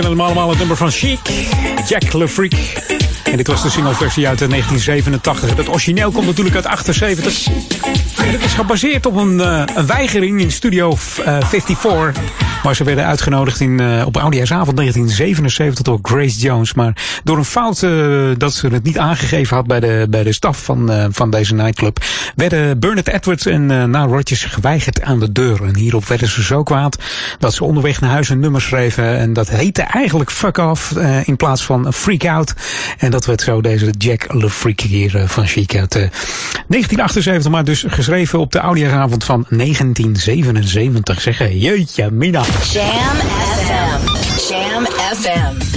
kennen hem allemaal het nummer van Chic, Jack Le Freak. En dit was de singleversie uit 1987. Het origineel komt natuurlijk uit 78. En het is gebaseerd op een, uh, een weigering in Studio uh, 54. Waar ze werden uitgenodigd in, uh, op Oudejaarsavond 1977 door Grace Jones. Maar door een fout uh, dat ze het niet aangegeven had bij de, bij de staf van, uh, van deze nightclub. Werden Bernard Edwards en Na Rodgers geweigerd aan de deur. En hierop werden ze zo kwaad dat ze onderweg naar huis een nummer schreven. En dat heette eigenlijk Fuck Off in plaats van Freak Out. En dat werd zo deze Jack Le Freak hier van Chic uit 1978. Maar dus geschreven op de Oudejaarsavond van 1977. Zeggen, jeetje, mina. Jam FM. Jam FM.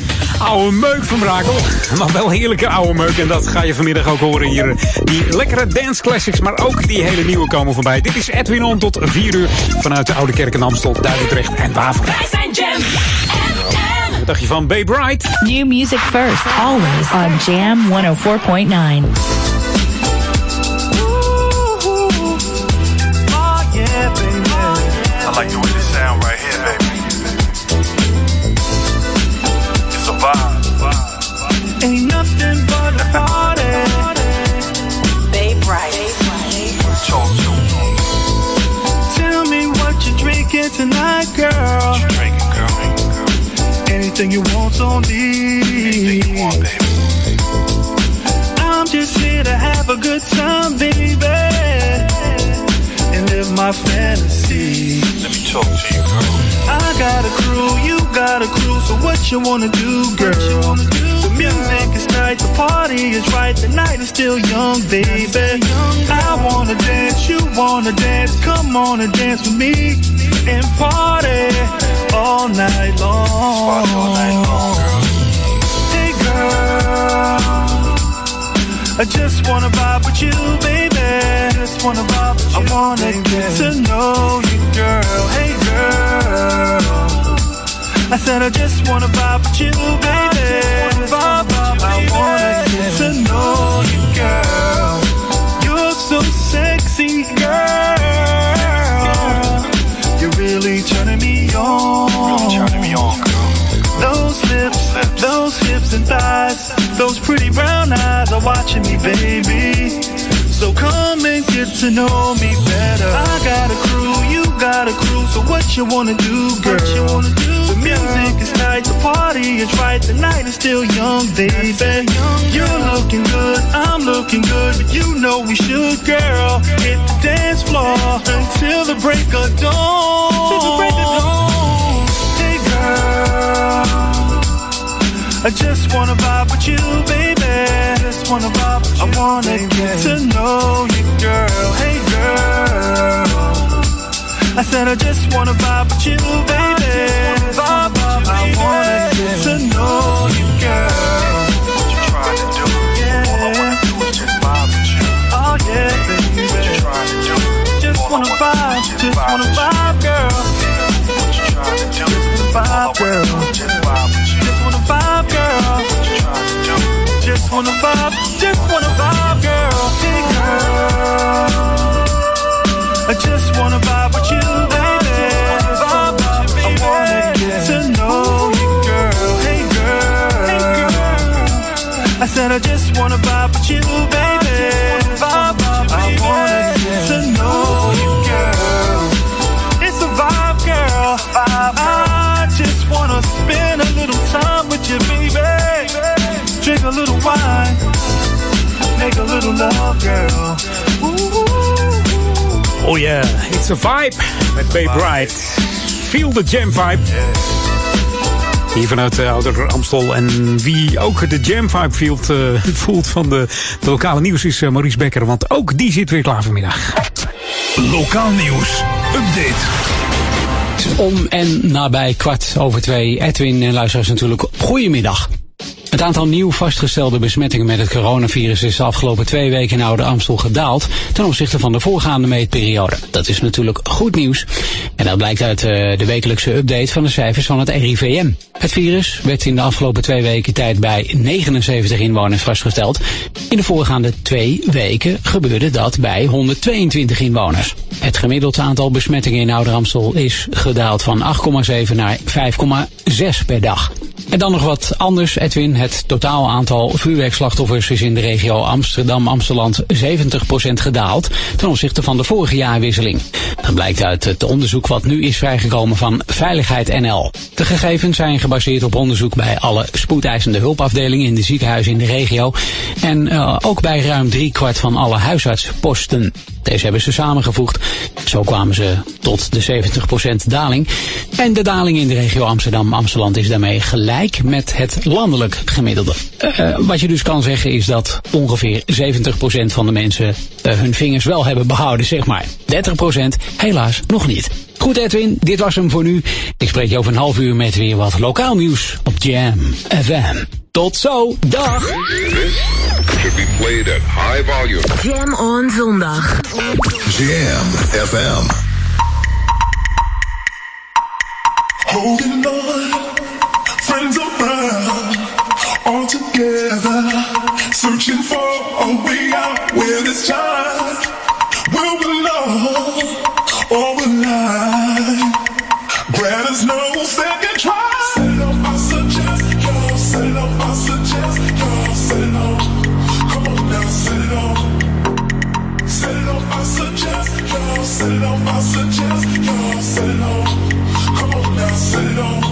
Oude meuk van Brakel. Maar wel heerlijke oude meuk. En dat ga je vanmiddag ook horen hier. Die lekkere dance classics, maar ook die hele nieuwe komen voorbij. Dit is Edwin On tot 4 uur vanuit de Oude Kerk in Amstel, Duivendrecht en Waver. Wij zijn Jam FM. Wat dacht je van Babe Bright? New music first, always on Jam 104.9. I like the way Anything you want on you want, me. baby. I'm just here to have a good time, baby. And live my fantasy. Let me talk to you, girl. I got a crew, you got a crew, so what you wanna do, girl? The music is tight, the party is right, the night is still young, baby. I wanna dance, you wanna dance, come on and dance with me and party all night long. Party all night long, girl. Hey girl, I just wanna vibe with you, baby. Just wanna vibe with you. I wanna get to know you, girl. Hey girl, I said I just wanna vibe with you, baby. Vibe, vibe, I wanna get to know you, girl. You're so sexy, girl. You're really turning me on. Really turning me on, girl. Those lips, those hips and thighs, those pretty brown eyes are watching me, baby. So come and get to know me better. I got a crew, you got a crew, so what you wanna do, girl? What you wanna do, the music is tight, the party is right, the night is still young, baby. Young You're looking good, I'm looking good, but you know we should, girl. Hit the dance floor until the break of dawn. Till the break of dawn. Hey girl. I just wanna vibe with you, baby. I just wanna vibe with you. I wanna get to know you, girl. Hey, girl. I said I just wanna vibe with you, baby. Vibe, vibe. I wanna get to know you, girl. What you trying to do? Yeah. All I wanna do is just vibe with you. Oh yeah, baby. What you trying to do? Just All wanna vibe, just wanna vibe, girl. What you trying to do? vibe, I wanna girl. just vibe with you. Just wanna vibe, girl. What you trying to do? Just wanna vibe, just wanna vibe, girl. Hey, girl. Said I just wanna vibe with you, baby. Vibe, vibe, I wanna get to know you, girl. It's a vibe, girl. I just wanna spend a little time with you, baby. Drink a little wine, make a little love, girl. Ooh. Oh yeah, it's a vibe met Babe Bright. Feel the jam vibe. Hier vanuit uh, Ouder Amstel. En wie ook de jam vibe voelt, uh, voelt van de, de lokale nieuws is uh, Maurice Becker. Want ook die zit weer klaar vanmiddag. Lokaal nieuws. Update. Om en nabij kwart over twee. Edwin en luisteraars natuurlijk. Goedemiddag. Het aantal nieuw vastgestelde besmettingen met het coronavirus is de afgelopen twee weken in Oude Amstel gedaald ten opzichte van de voorgaande meetperiode. Dat is natuurlijk goed nieuws. En dat blijkt uit uh, de wekelijkse update van de cijfers van het RIVM. Het virus werd in de afgelopen twee weken tijd bij 79 inwoners vastgesteld. In de voorgaande twee weken gebeurde dat bij 122 inwoners. Het gemiddeld aantal besmettingen in Ouder Amstel is gedaald van 8,7 naar 5,6 per dag. En dan nog wat anders, Edwin. Het totaal aantal vuurwerkslachtoffers is in de regio Amsterdam-Amsteland 70% gedaald ten opzichte van de vorige jaarwisseling. Dat blijkt uit het onderzoek wat nu is vrijgekomen van Veiligheid NL. De gegevens zijn gebaseerd op onderzoek bij alle spoedeisende hulpafdelingen in de ziekenhuizen in de regio en uh, ook bij ruim driekwart van alle huisartsposten. Deze hebben ze samengevoegd. Zo kwamen ze tot de 70% daling. En de daling in de regio Amsterdam-Amsteland is daarmee gelijk met het landelijk gemiddelde. Uh, wat je dus kan zeggen is dat ongeveer 70% van de mensen uh, hun vingers wel hebben behouden, zeg maar. 30% helaas nog niet. Goed Edwin, dit was hem voor nu. Ik spreek je over een half uur met weer wat lokaal nieuws op Jam FM. Tot zo, dag! should be played at high volume. Jam on zondag. Jam FM. Holding on, friends around, all together, searching for a way out where this time will belong or will lie. Grant us no second it up, I suggest, y'all set it on. Come on now, set it on.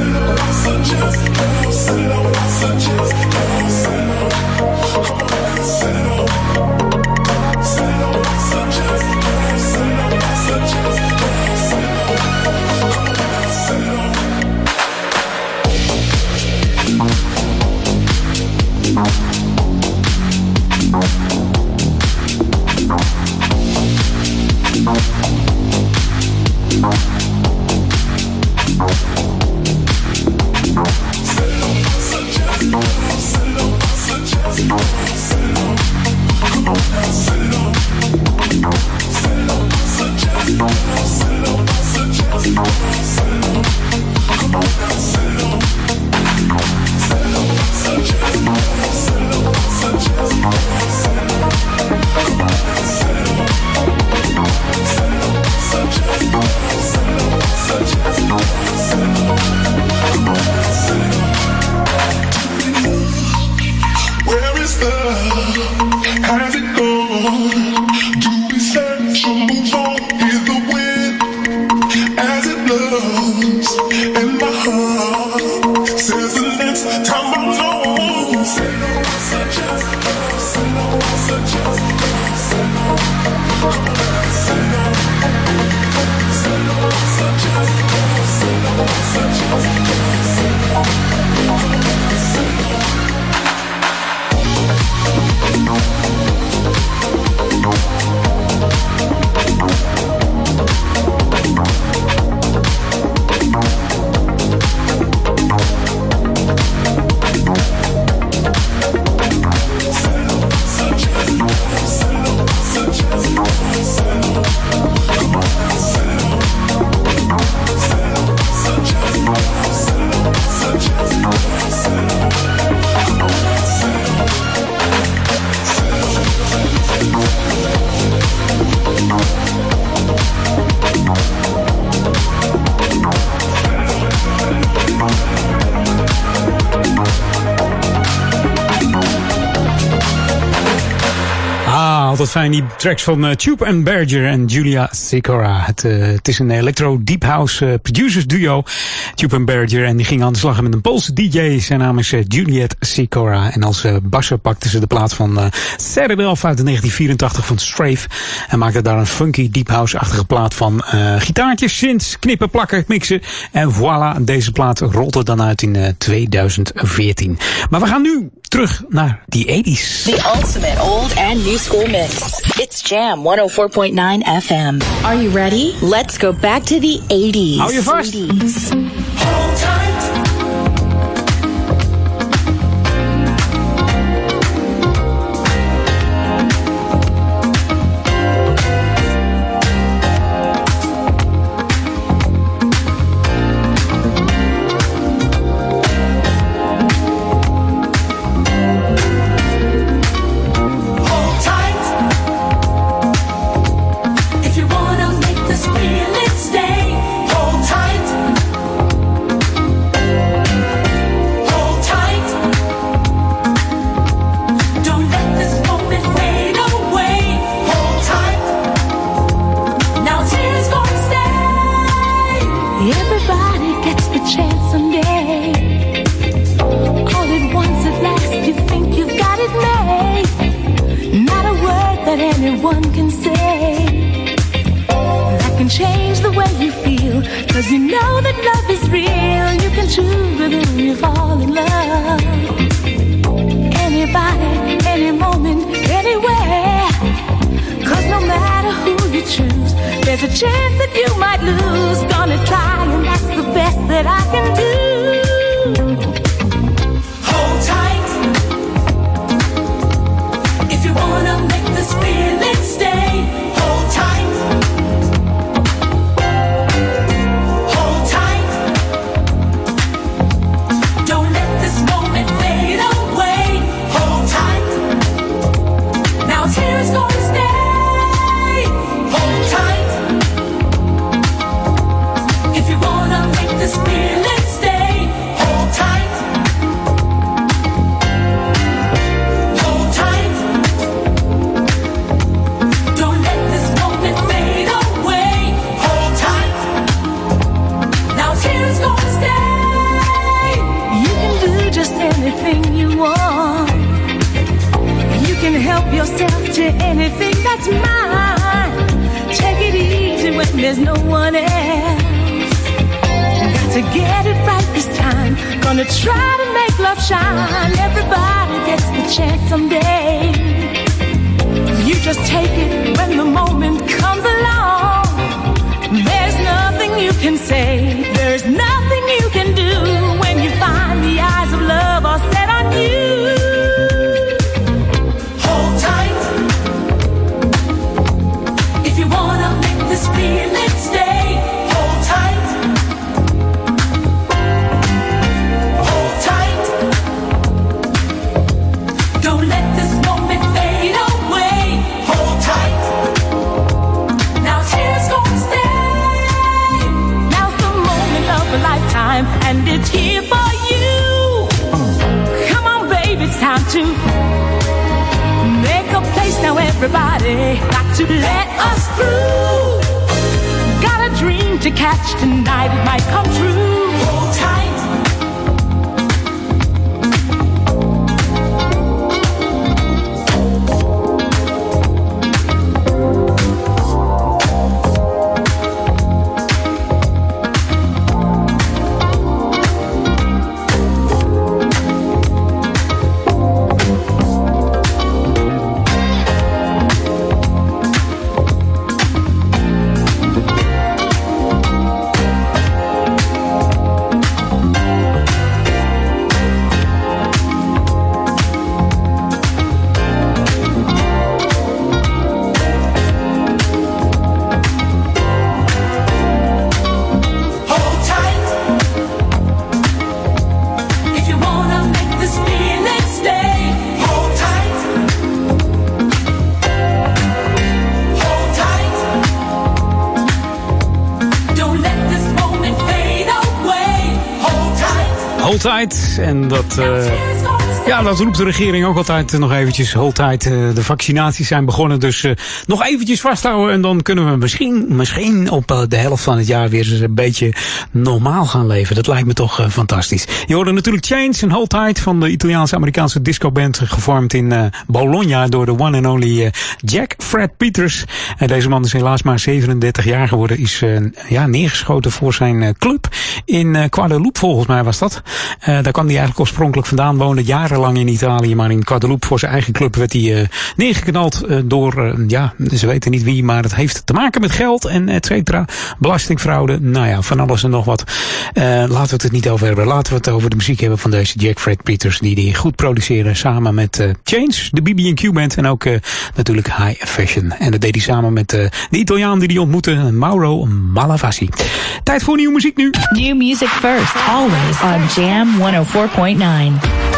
It up, I suggest, y'all set it up, I suggest, y'all set it on. Come on now, it on. Where fijn die tracks van uh, Tube and Berger en Julia Sikora. Het, uh, het is een electro deep house uh, producers duo, Tube and Berger. En die gingen aan de slag met een Poolse DJ. Zijn naam is Juliet Sikora. En als basser pakte ze de plaat van uh, Saturday Off uit 1984 van Strafe. En maakte daar een funky deep house-achtige plaat van uh, gitaartjes, synths, knippen, plakken, mixen. En voilà, deze plaat rolde dan uit in uh, 2014. Maar we gaan nu terug naar die 80s. The ultimate old and new school mix. It's Jam 104.9 FM. Are you ready? Let's go back to the 80s. Hou je vast. 80s. En dat, eh, ja, dat roept de regering ook altijd nog eventjes. Hold tight. Eh, de vaccinaties zijn begonnen. Dus eh, nog eventjes vasthouden. En dan kunnen we misschien, misschien op de helft van het jaar weer eens een beetje normaal gaan leven. Dat lijkt me toch fantastisch. Je hoorde natuurlijk Change en Hold Tight van de Italiaanse-Amerikaanse discoband. Gevormd in Bologna door de one and only Jack Fred Peters. En deze man is helaas maar 37 jaar geworden. Is ja, neergeschoten voor zijn club in Guadeloupe volgens mij was dat. Eh, daar kwam hij eigenlijk oorspronkelijk vandaan. Woonde jarenlang in Italië. Maar in Guadeloupe voor zijn eigen club werd hij eh, neergeknald eh, door, ja, ze weten niet wie. Maar het heeft te maken met geld en et cetera. Belastingfraude. Nou ja, van alles en nog wat. Eh, laten we het er niet over hebben. Laten we het over de muziek hebben van deze Jack Fred Peters. Die die goed produceren samen met eh, Change, de BB&Q band. En ook eh, natuurlijk High Fashion. En dat deed hij samen met de Italiaan die hij ontmoette. Mauro Malavasi. Tijd voor nieuwe muziek nu. New music first, always on Jam 104.9.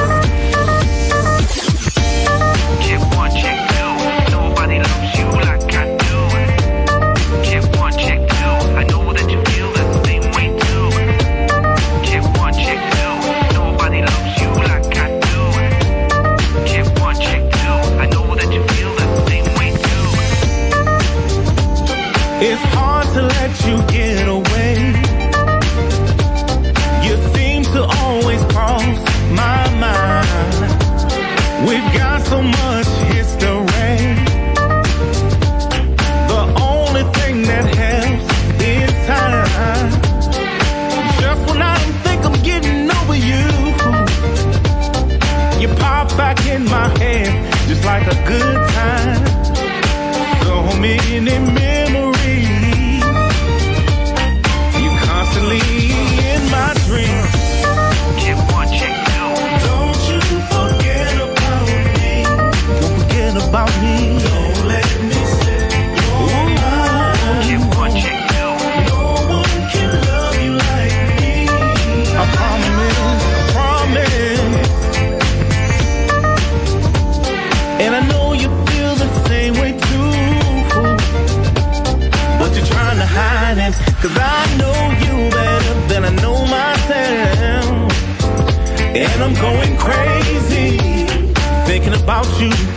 like a good time. So many memories. And I'm going crazy. Thinking about you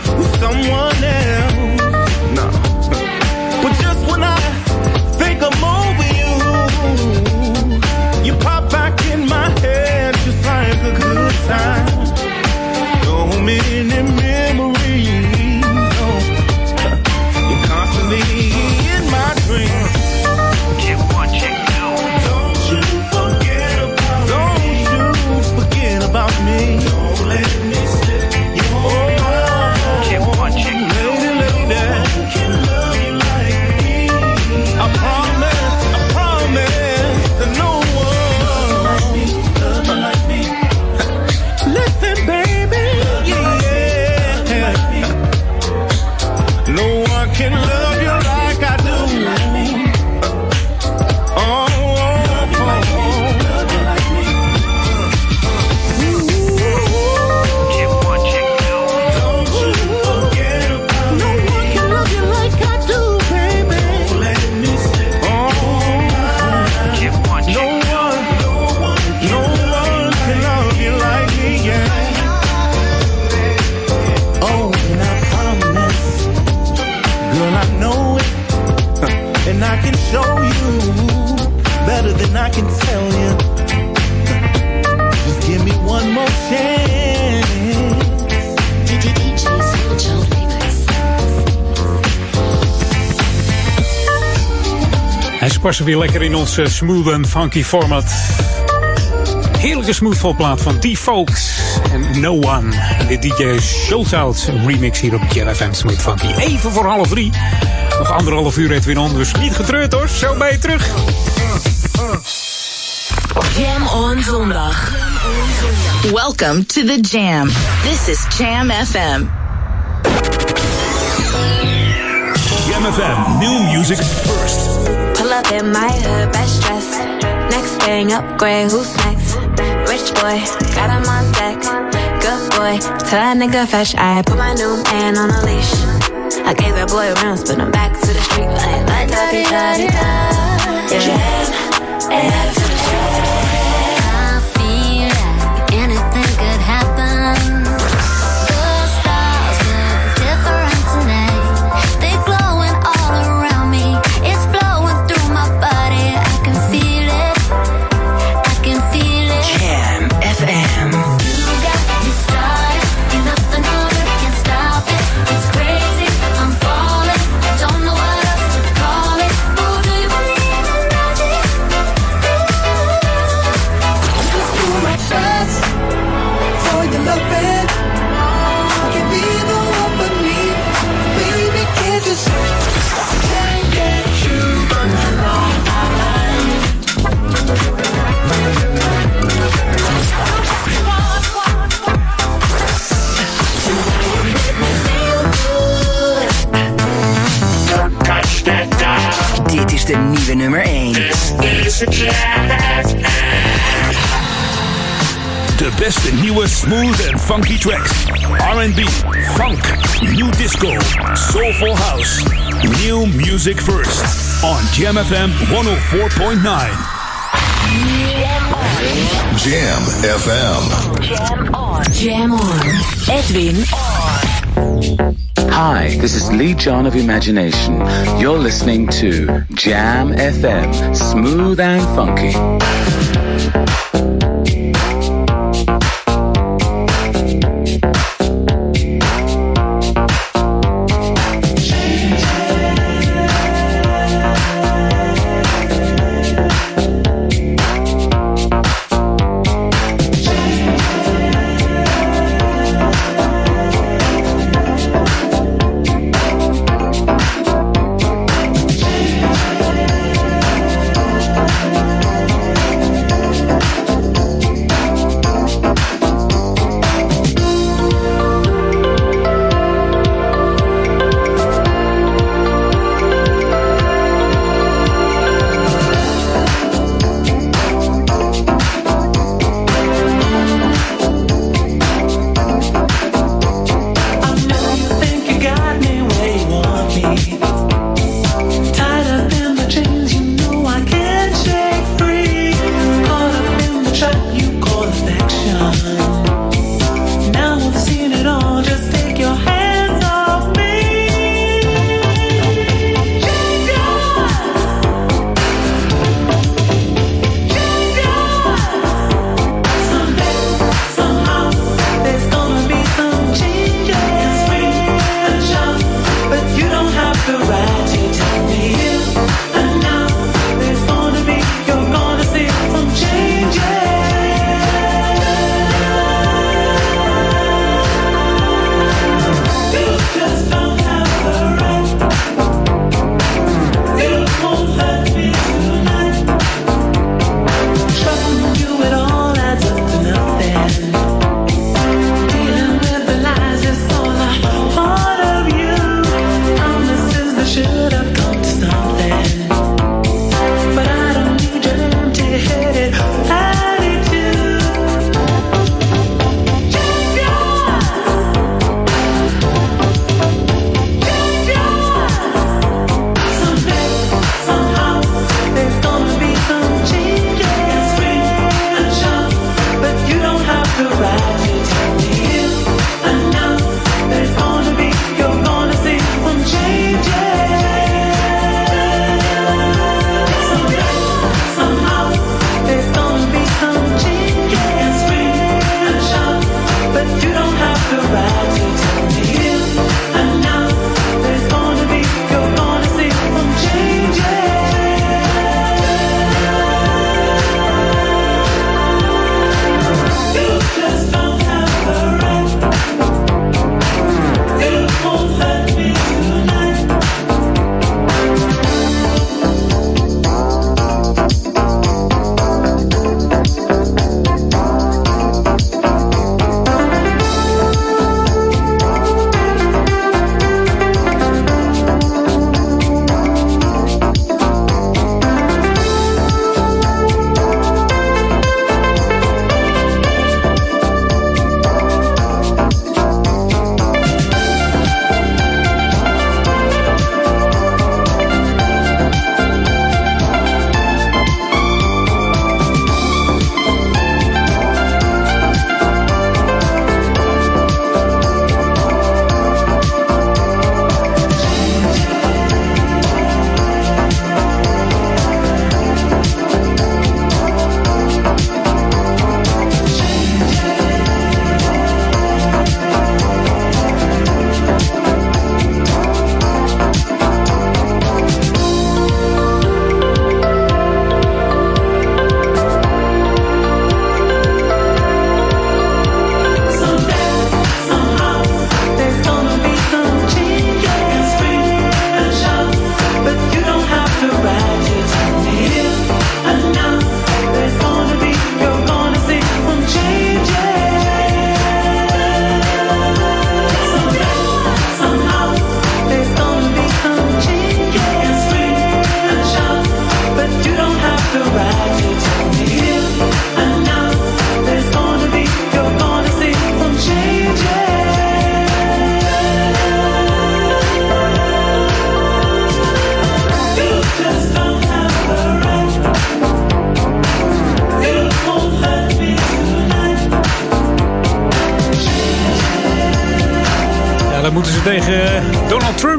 passen weer lekker in ons eh, smooth en funky format. Heerlijke smoothvalplaat van D-Folks en No One. De DJ Schultzout remix hier op JFM Smooth Funky. Even voor half drie. Nog anderhalf uur Edwin on, dus niet getreurd hoor. Zo ben je terug. Jam on zondag. Welcome to the Jam. This is Jam FM. Jam FM, new music up in my hood, best dress. Next thing upgrade, who's next? Rich boy, got him on deck. Good boy, tell that nigga fresh. I put my new man on a leash. I gave that boy rounds, put him back to the street like la da di da di da. Yeah. De nieuwe nummer 1. De beste nieuwe smooth en funky tracks. R&B, funk, new disco, soulful house. New music first. On Jam FM 104.9. Jam FM. Jam on. Jam on. Edwin Hi, this is Lee John of Imagination. You're listening to Jam FM, smooth and funky.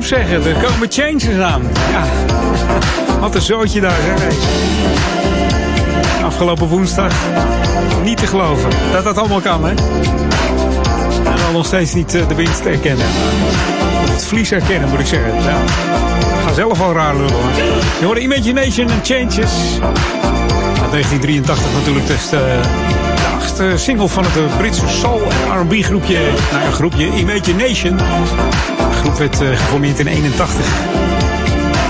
Zeggen. Er komen changes aan. Wat een zootje daar. Hey. Afgelopen woensdag. Niet te geloven dat dat allemaal kan, hè? En dan nog steeds niet eh, de winst herkennen. Het vlies herkennen, moet ik zeggen. Ik ga zelf al raar lullen, hoor. Je hoorde Imagination and Changes. Uit 1983 natuurlijk, dus de, de achtste single van het eh, Britse soul- en R&B groepje. Nou ja, groepje Imagination. De groep werd eh, geformeerd in 81.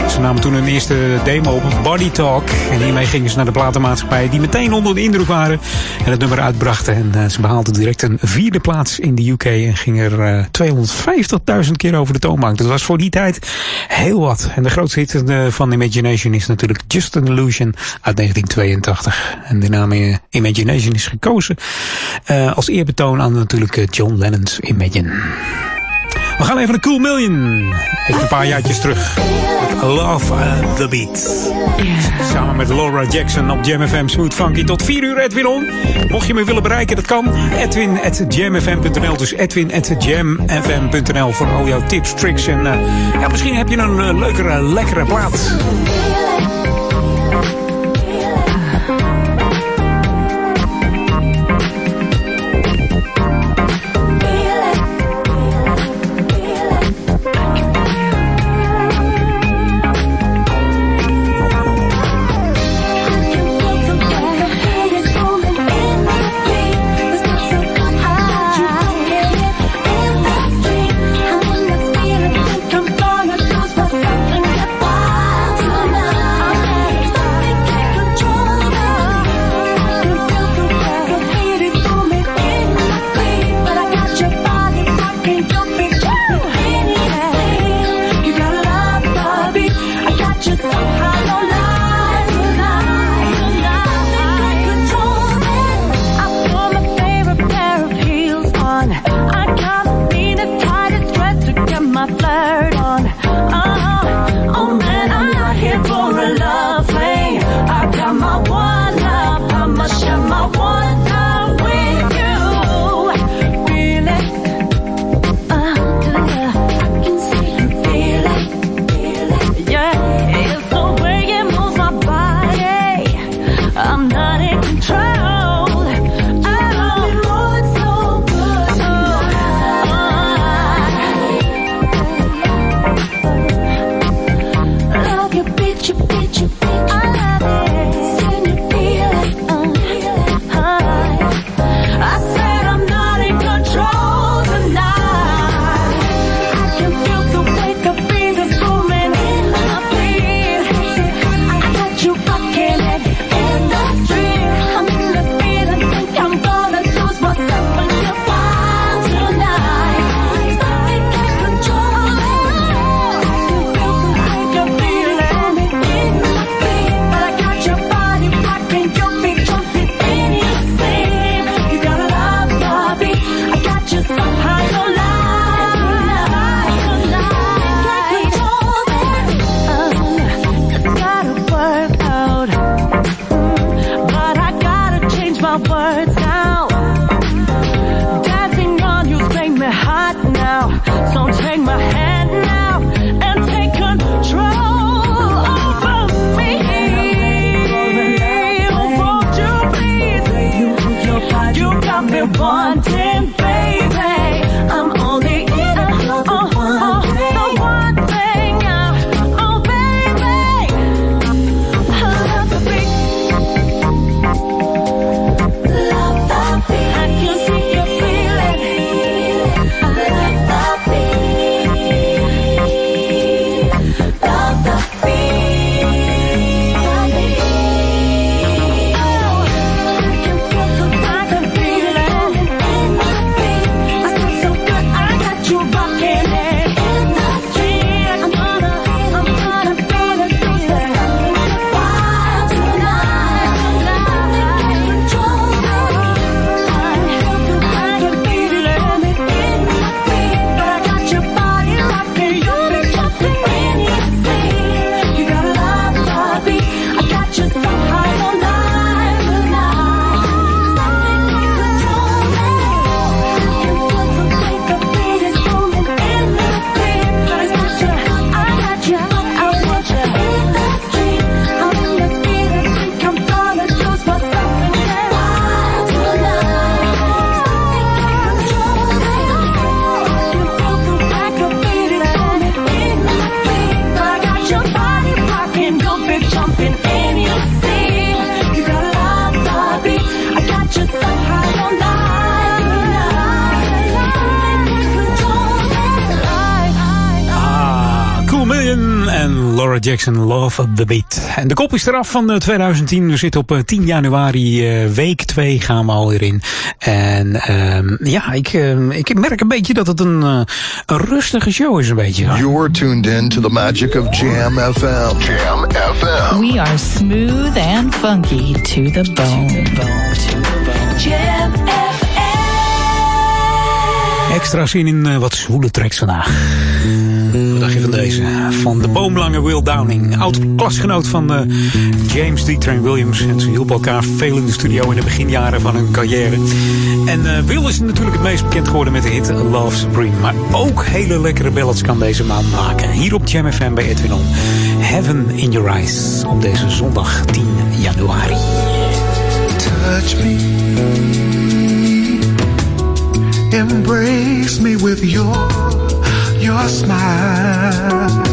Ze namen toen hun eerste demo op, Body Talk. En hiermee gingen ze naar de platenmaatschappij die meteen onder de indruk waren. En het nummer uitbrachten. En eh, ze behaalden direct een vierde plaats in de UK. En gingen er eh, 250.000 keer over de toonbank. Dat was voor die tijd heel wat. En de grootste hit van Imagination is natuurlijk Just an Illusion uit 1982. En eh, Imagination is gekozen eh, als eerbetoon aan natuurlijk eh, John Lennon's Imagine. We gaan even naar Cool Million. Een paar jaartjes terug. Love uh, the Beat. Samen met Laura Jackson op Jam FM Smooth Funky. Tot 4 uur Edwin. Mocht je me willen bereiken, dat kan. Edwin at jamfm.nl. Dus Edwin at jamfm.nl voor al jouw tips, tricks. En ja, misschien heb je een leukere, lekkere plaat. Jackson, Love of The Beat. En de kop is eraf van eh, 2010. We zitten op eh, 10 januari, eh, week 2 gaan we alweer in. En ehm, ja, ik, ik merk een beetje dat het een, een rustige show is een beetje. You're tuned in to the magic of Jam FM. Jam FM. We are smooth and funky to the bone. To the bone. Jam FM. Extra zin in wat zwoele tracks vandaag van de boomlange Will Downing. Oud-klasgenoot van eh, James D. Train Williams. En ze hielpen elkaar veel in de studio in de beginjaren van hun carrière. En eh, Will is natuurlijk het meest bekend geworden met de hit Love Supreme. Maar ook hele lekkere ballads kan deze man maken. Hier op Jam FM bij Edwin On. Heaven in Your Eyes op deze zondag 10 januari. Touch me. Embrace me with your your smile.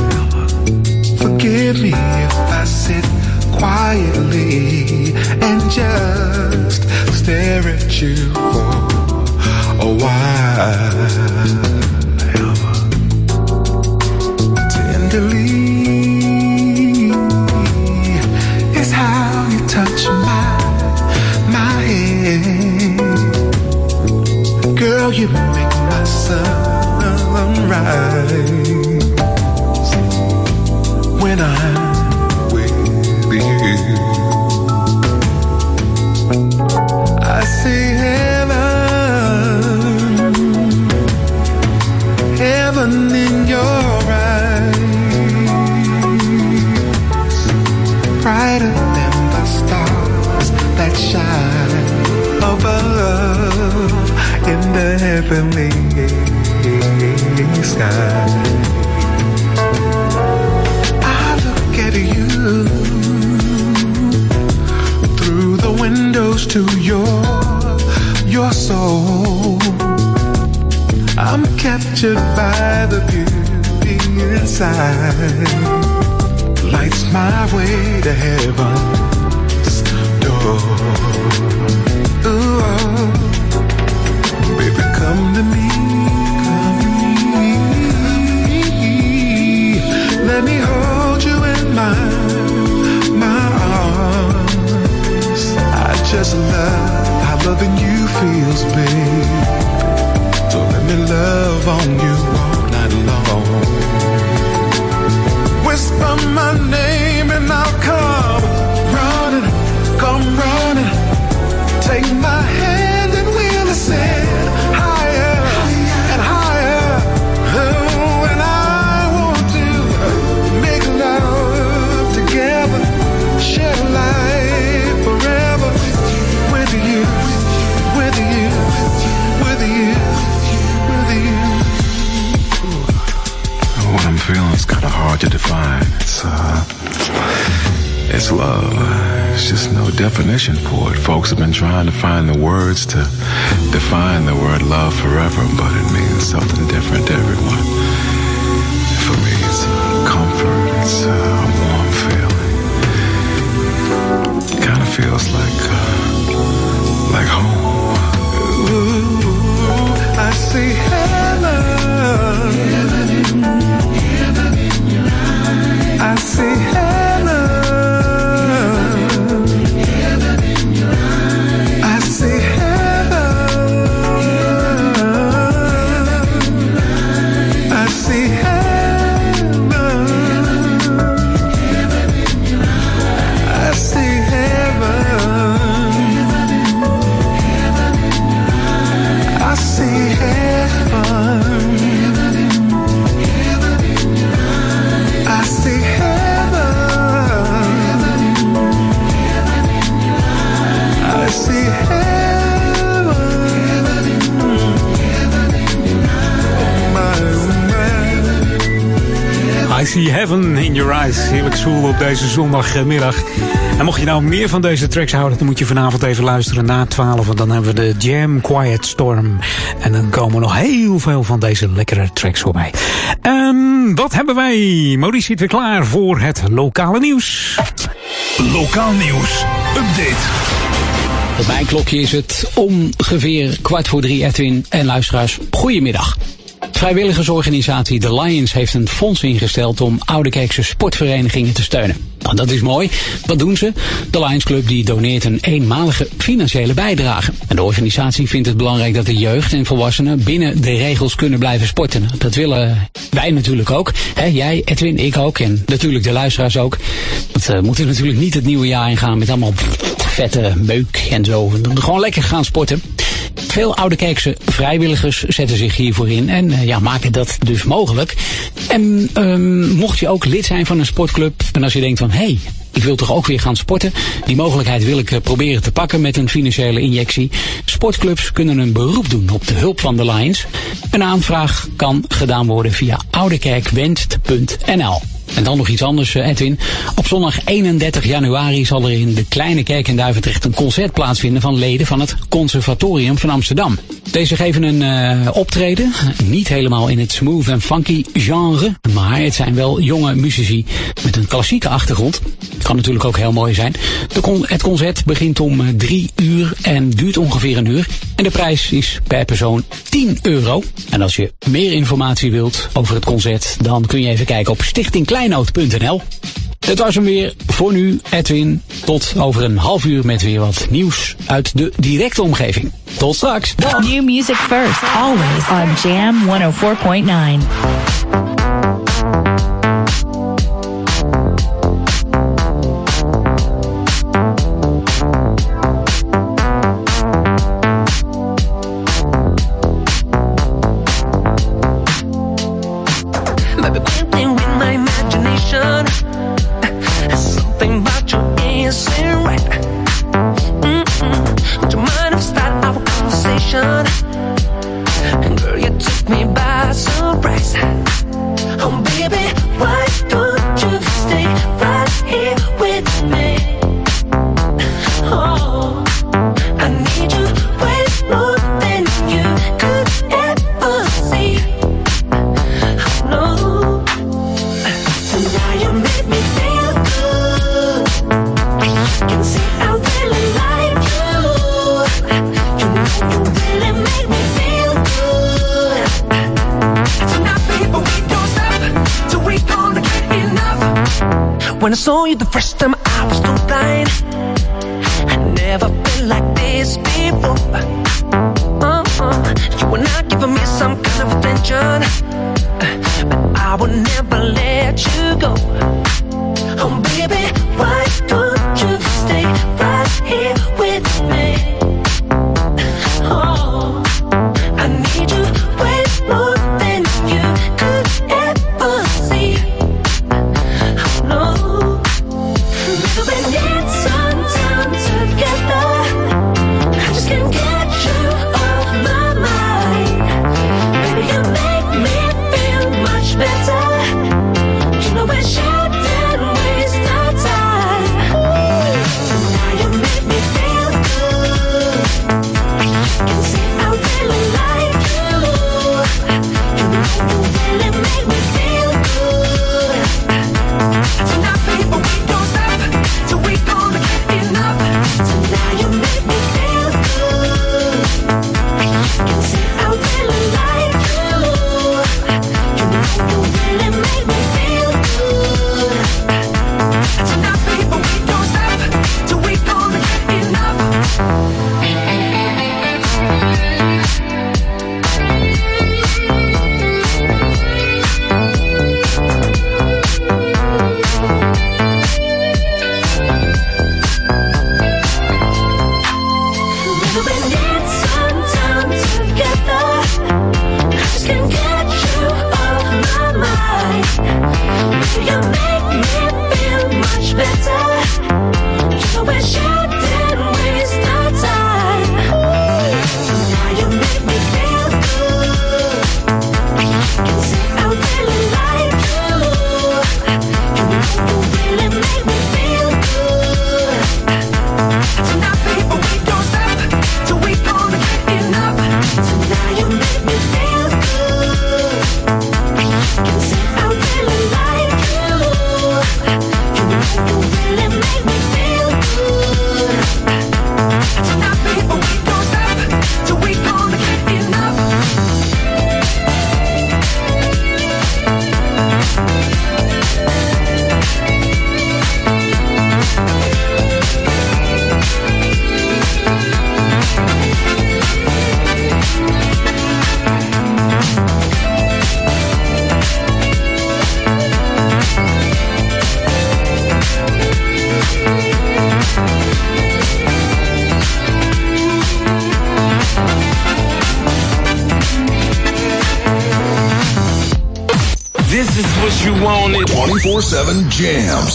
Zondagmiddag. En mocht je nou meer van deze tracks houden, dan moet je vanavond even luisteren na 12. Want dan hebben we de Jam Quiet Storm. En dan komen nog heel veel van deze lekkere tracks voorbij. Ehm, wat hebben wij? Maurice zit weer klaar voor het lokale nieuws. Lokaal nieuws. Update. Op mijn klokje is het ongeveer kwart voor drie, Edwin en luisteraars. Goedemiddag. Vrijwilligersorganisatie The Lions heeft een fonds ingesteld om Oudekerkse sportverenigingen te steunen. Nou, dat is mooi. Wat doen ze? De Lions Club die doneert een eenmalige financiële bijdrage. En de organisatie vindt het belangrijk dat de jeugd en volwassenen binnen de regels kunnen blijven sporten. Dat willen wij natuurlijk ook. Jij, Edwin, ik ook en natuurlijk de luisteraars ook. Want we moeten natuurlijk niet het nieuwe jaar ingaan met allemaal vette meuk en zo. Gewoon lekker gaan sporten. Veel oude kerkse vrijwilligers zetten zich hiervoor in en eh, ja, maken dat dus mogelijk. En ehm, mocht je ook lid zijn van een sportclub en als je denkt van hé, hey, ik wil toch ook weer gaan sporten. Die mogelijkheid wil ik eh, proberen te pakken met een financiële injectie. Sportclubs kunnen een beroep doen op de hulp van de Lions. Een aanvraag kan gedaan worden via oudekerkwenst.nl. En dan nog iets anders, eh, Edwin. Op zondag 31 januari zal er in de Kleine Kerk in Duivendrecht een concert plaatsvinden van leden van het Conservatorium van Amsterdam. Deze geven een uh, optreden, niet helemaal in het smooth en funky genre, maar het zijn wel jonge muzici met een klassieke achtergrond. Kan natuurlijk ook heel mooi zijn. Het concert begint om drie uur en duurt ongeveer een uur. En de prijs is per persoon 10 euro. En als je meer informatie wilt over het concert, dan kun je even kijken op stichtingkleinoot.nl. Dit was hem weer voor nu, Edwin. Tot over een half uur met weer wat nieuws uit de directe omgeving. Tot straks. New music first, always on Jam 104.9. the first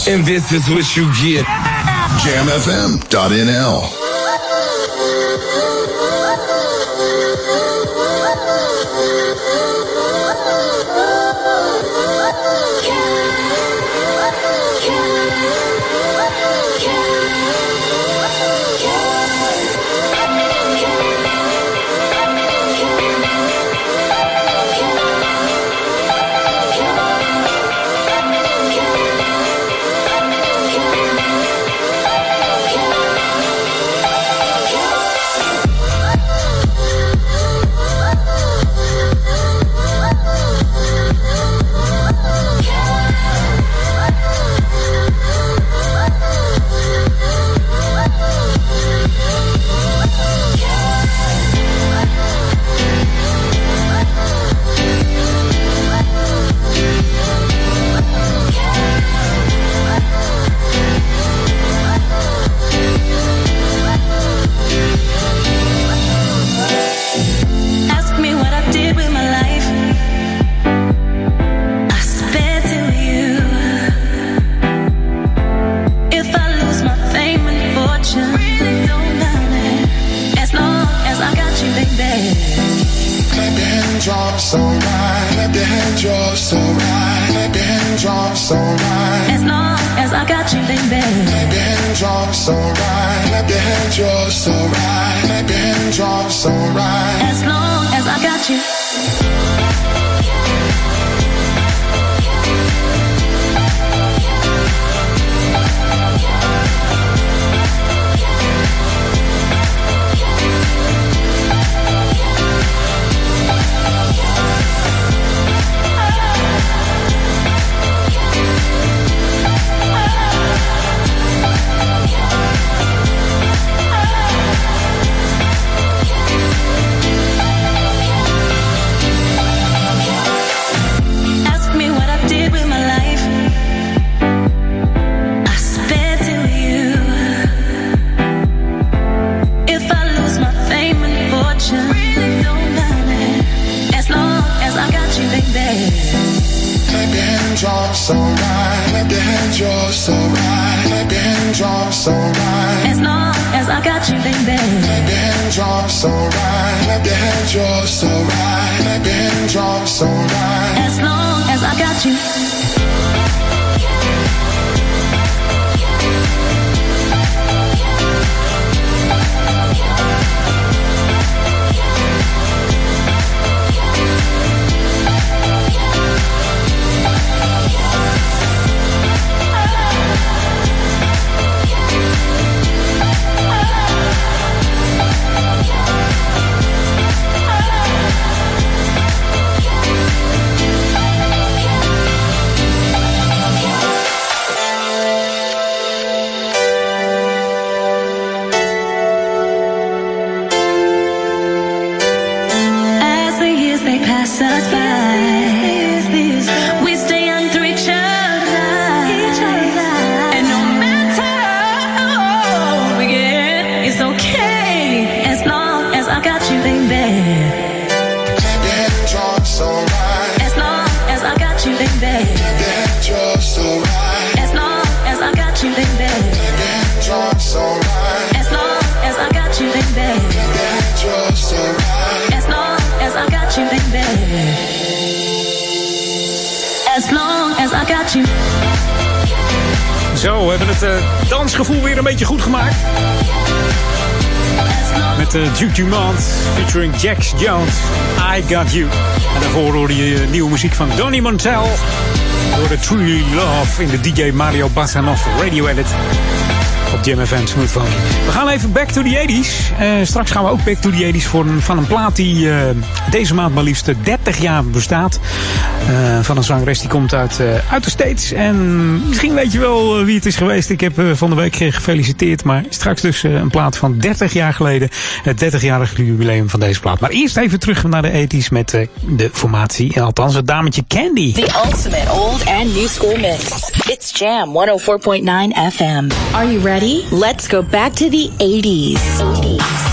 And this is what you get. JamFM.nl. so right. Clap your hands, you're so right. Clap your hands, you're so right. As long as I got you. So right. Clap your hands, you're so right. Clap your hands, you're so right. As long as I got you, baby. Clap your hands, you're so right. Clap your hands, you're so right. Clap your hands, you're so right. As long as I got you. Jax Jones. I Got You. En daarvoor hoorde je nieuwe muziek van Donny Montel. Door de Truly Love in de DJ Mario Bassanov Radio Edit. Op Jam FM Smooth Funky. We gaan even back to the 80s. Eh, straks gaan we ook back to the 80s voor van een plaat die eh, deze maand maar liefst 30 jaar bestaat. Eh, van een zangeres die komt uit, eh, uit de States. En misschien weet je wel eh, wie het is geweest. Ik heb eh, van de week gefeliciteerd. Maar straks dus eh, een plaat van 30 jaar geleden. Het 30-jarige jubileum van deze plaat. Maar eerst even terug naar de 80s met eh, de formatie. En althans het dametje Candy. The ultimate old and new school mix. It's Jam 104.9 FM. Are you ready? Let's go back to the 80s. 80s.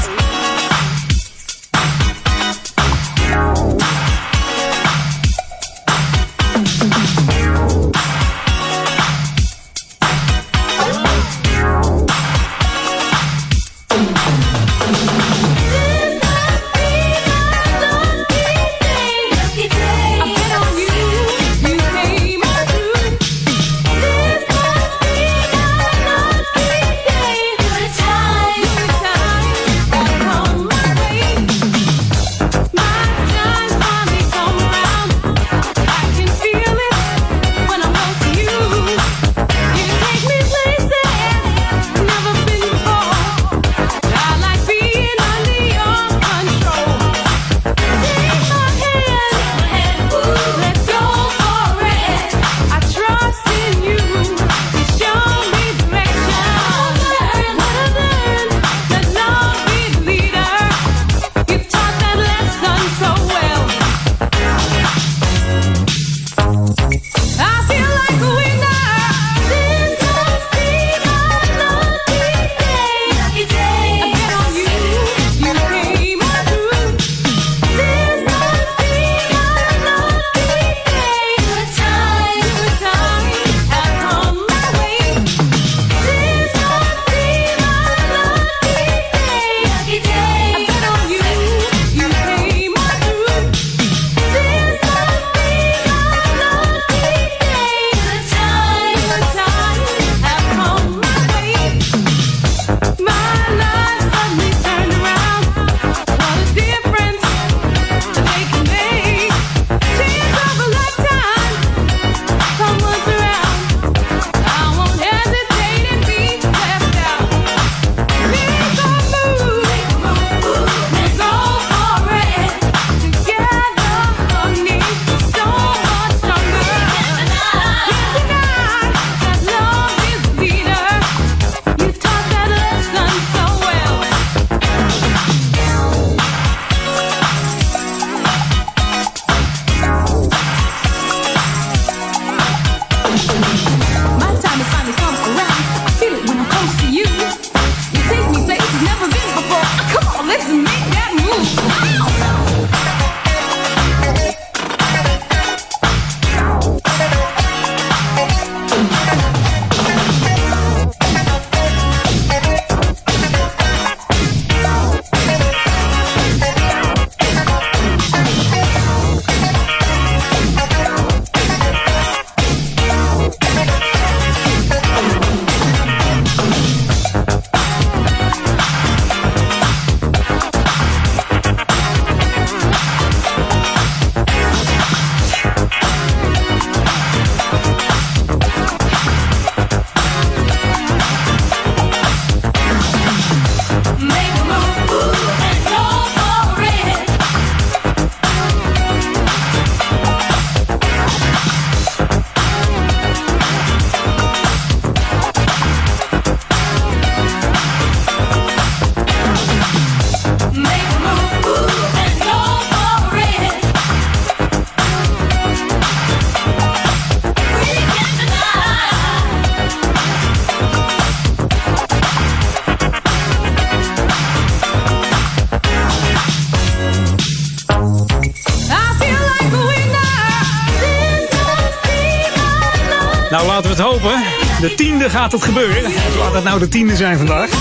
gaat het gebeuren. Laat dat nou de tiende zijn vandaag.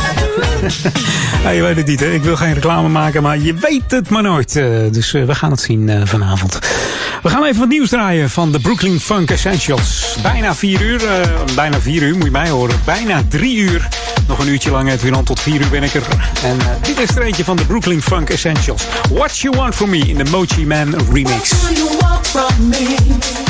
Ja, je weet het niet, hè? Ik wil geen reclame maken, maar je weet het maar nooit. Eh, dus eh, we gaan het zien eh, vanavond. We gaan even wat nieuws draaien van de Brooklyn Funk Essentials. Bijna vier uur, bijna vier uur moet je mij horen. Bijna drie uur. Nog een uurtje lang, Edwin, tot vier uur ben ik er. En dit is er eentje van de Brooklyn Funk Essentials. What You Want From Me in de Mochi Man remix. What do you want from me?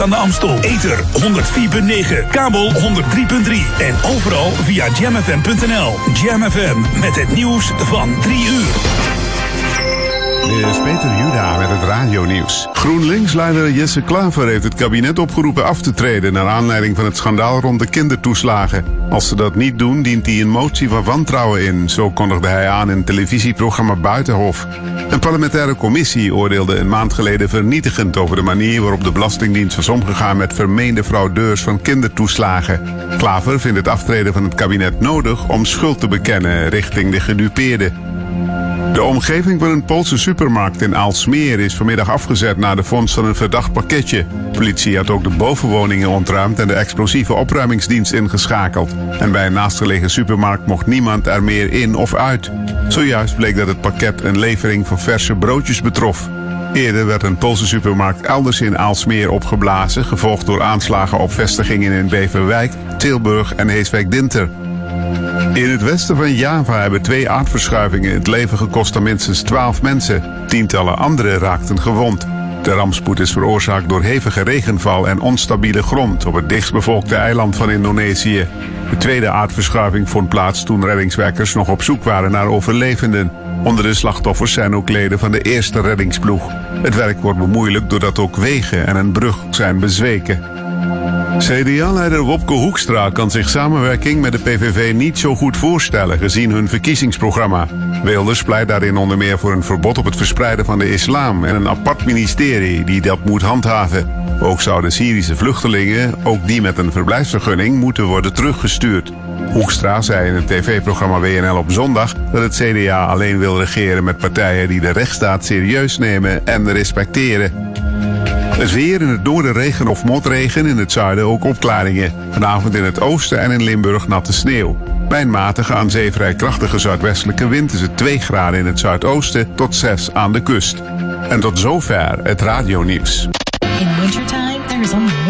Aan de Amstel. Ether 104.9, kabel 103.3 en overal via jamfm.nl. Jam FM met het nieuws van 3 uur. Dit is Peter Juda met het radionieuws. GroenLinks-leider Jesse Klaver heeft het kabinet opgeroepen af te treden... naar aanleiding van het schandaal rond de kindertoeslagen. Als ze dat niet doen, dient hij een motie van wantrouwen in. Zo kondigde hij aan in televisieprogramma Buitenhof. Een parlementaire commissie oordeelde een maand geleden vernietigend... over de manier waarop de Belastingdienst was omgegaan... met vermeende fraudeurs van kindertoeslagen. Klaver vindt het aftreden van het kabinet nodig... om schuld te bekennen richting de gedupeerden. De omgeving van een Poolse supermarkt in Aalsmeer is vanmiddag afgezet na de vondst van een verdacht pakketje. Politie had ook de bovenwoningen ontruimd en de explosieve opruimingsdienst ingeschakeld. En bij een naastgelegen supermarkt mocht niemand er meer in of uit. Zojuist bleek dat het pakket een levering van verse broodjes betrof. Eerder werd een Poolse supermarkt elders in Aalsmeer opgeblazen, gevolgd door aanslagen op vestigingen in Beverwijk, Tilburg en Heeswijk-Dinter. In het westen van Java hebben twee aardverschuivingen het leven gekost aan minstens 12 mensen. Tientallen anderen raakten gewond. De rampspoed is veroorzaakt door hevige regenval en onstabiele grond op het dichtstbevolkte eiland van Indonesië. De tweede aardverschuiving vond plaats toen reddingswerkers nog op zoek waren naar overlevenden. Onder de slachtoffers zijn ook leden van de eerste reddingsploeg. Het werk wordt bemoeilijkt doordat ook wegen en een brug zijn bezweken. CDA-leider Wopke Hoekstra kan zich samenwerking met de PVV niet zo goed voorstellen gezien hun verkiezingsprogramma. Wilders pleit daarin onder meer voor een verbod op het verspreiden van de islam en een apart ministerie die dat moet handhaven. Ook zouden Syrische vluchtelingen, ook die met een verblijfsvergunning, moeten worden teruggestuurd. Hoekstra zei in het tv-programma WNL op zondag dat het CDA alleen wil regeren met partijen die de rechtsstaat serieus nemen en respecteren. Het weer in het noorden regen of motregen, in het zuiden ook opklaringen. Vanavond in het oosten en in Limburg natte sneeuw. Bij een matige aan zee vrij krachtige zuidwestelijke wind is het 2 graden in het zuidoosten tot 6 aan de kust. En tot zover het radionieuws. In wintertime, there is only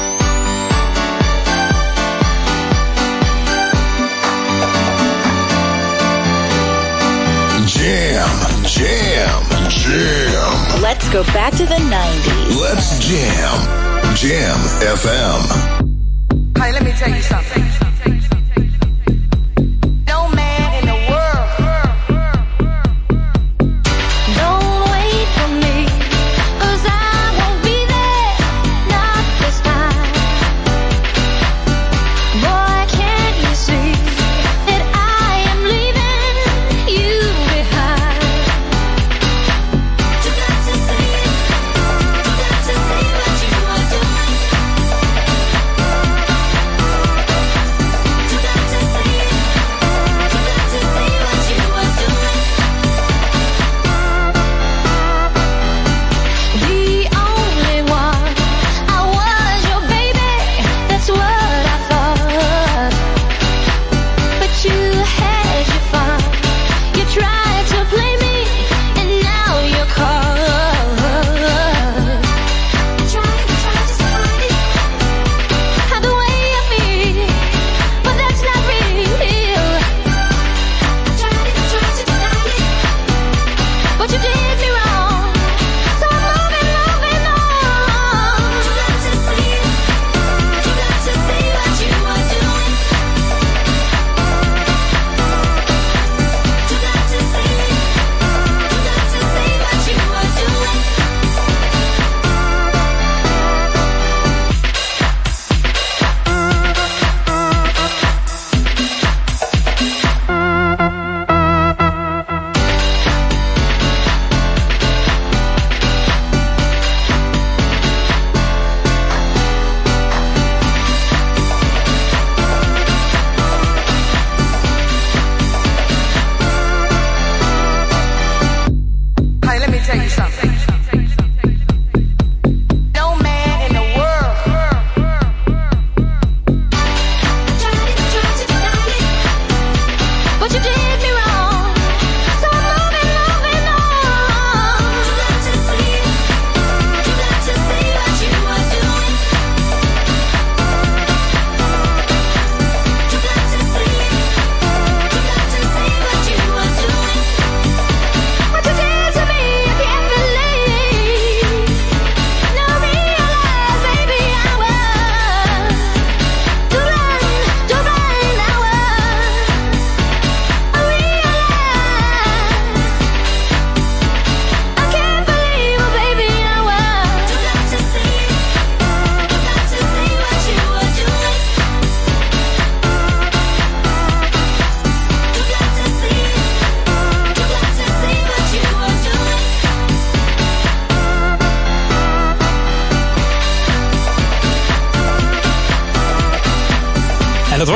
Jam, jam, jam. Let's go back to the 90s. Let's jam. Jam FM. Hey, let me tell you something.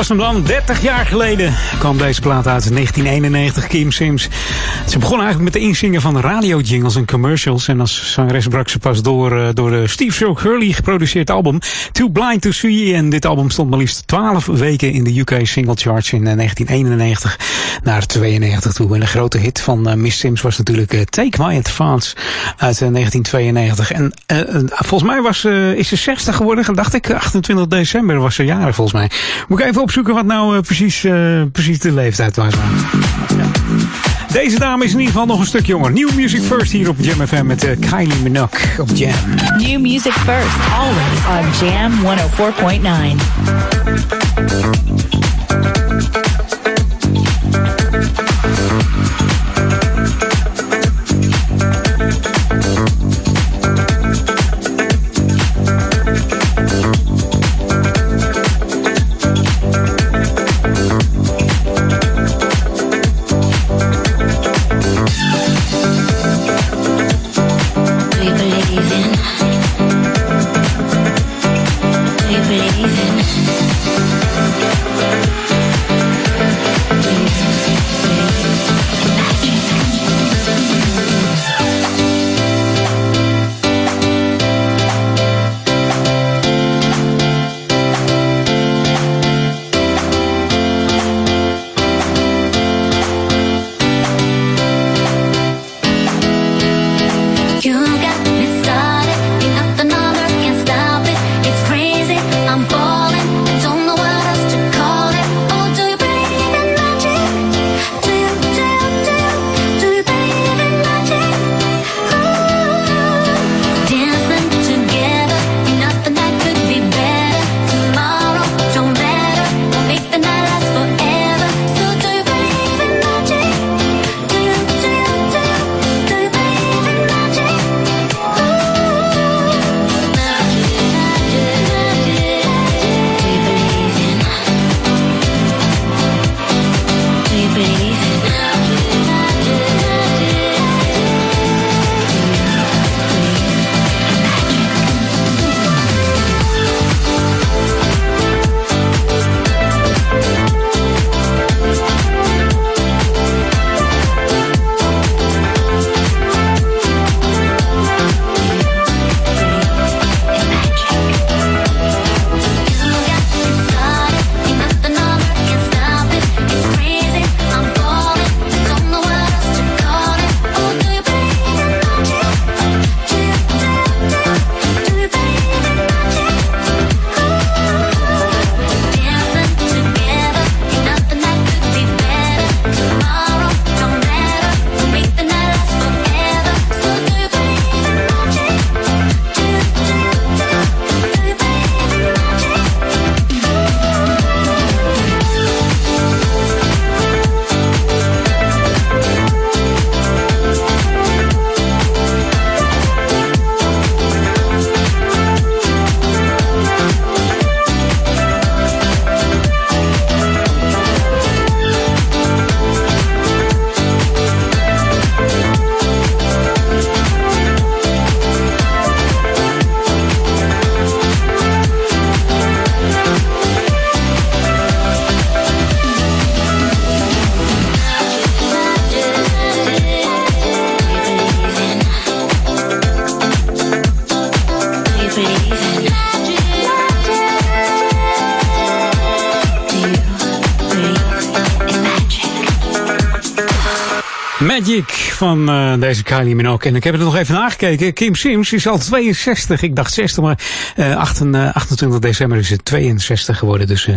Was dan. 30 jaar geleden kwam deze plaat uit. 1991, Kim Sims. Ze begon eigenlijk met de inzingen van radio-jingles en commercials. En als zangeres brak ze pas door eh, door de Steve Joe Hurley geproduceerd album Too Blind to See. En dit album stond maar liefst 12 weken in de UK single charts in eh, 1991 naar 92 toe. En de grote hit van eh, Miss Sims was natuurlijk eh, Take My Advance uit eh, 1992. En eh, eh, volgens mij was, is ze 60 geworden, dacht ik. 28 december was ze jarig volgens mij. Moet ik even opzoeken wat nou precies, precies de leeftijd was. Deze dame is in ieder geval nog een stuk jonger. New Music First hier op Jam FM met Kylie Minogue op Jam. New music first, always on Jam 104.9. van eh, deze Kylie Minogue. En ik heb het nog even nagekeken. Kim Sims is al 62. Ik dacht 60, maar eh, 28, 28 december is het 62 geworden. Dus, eh,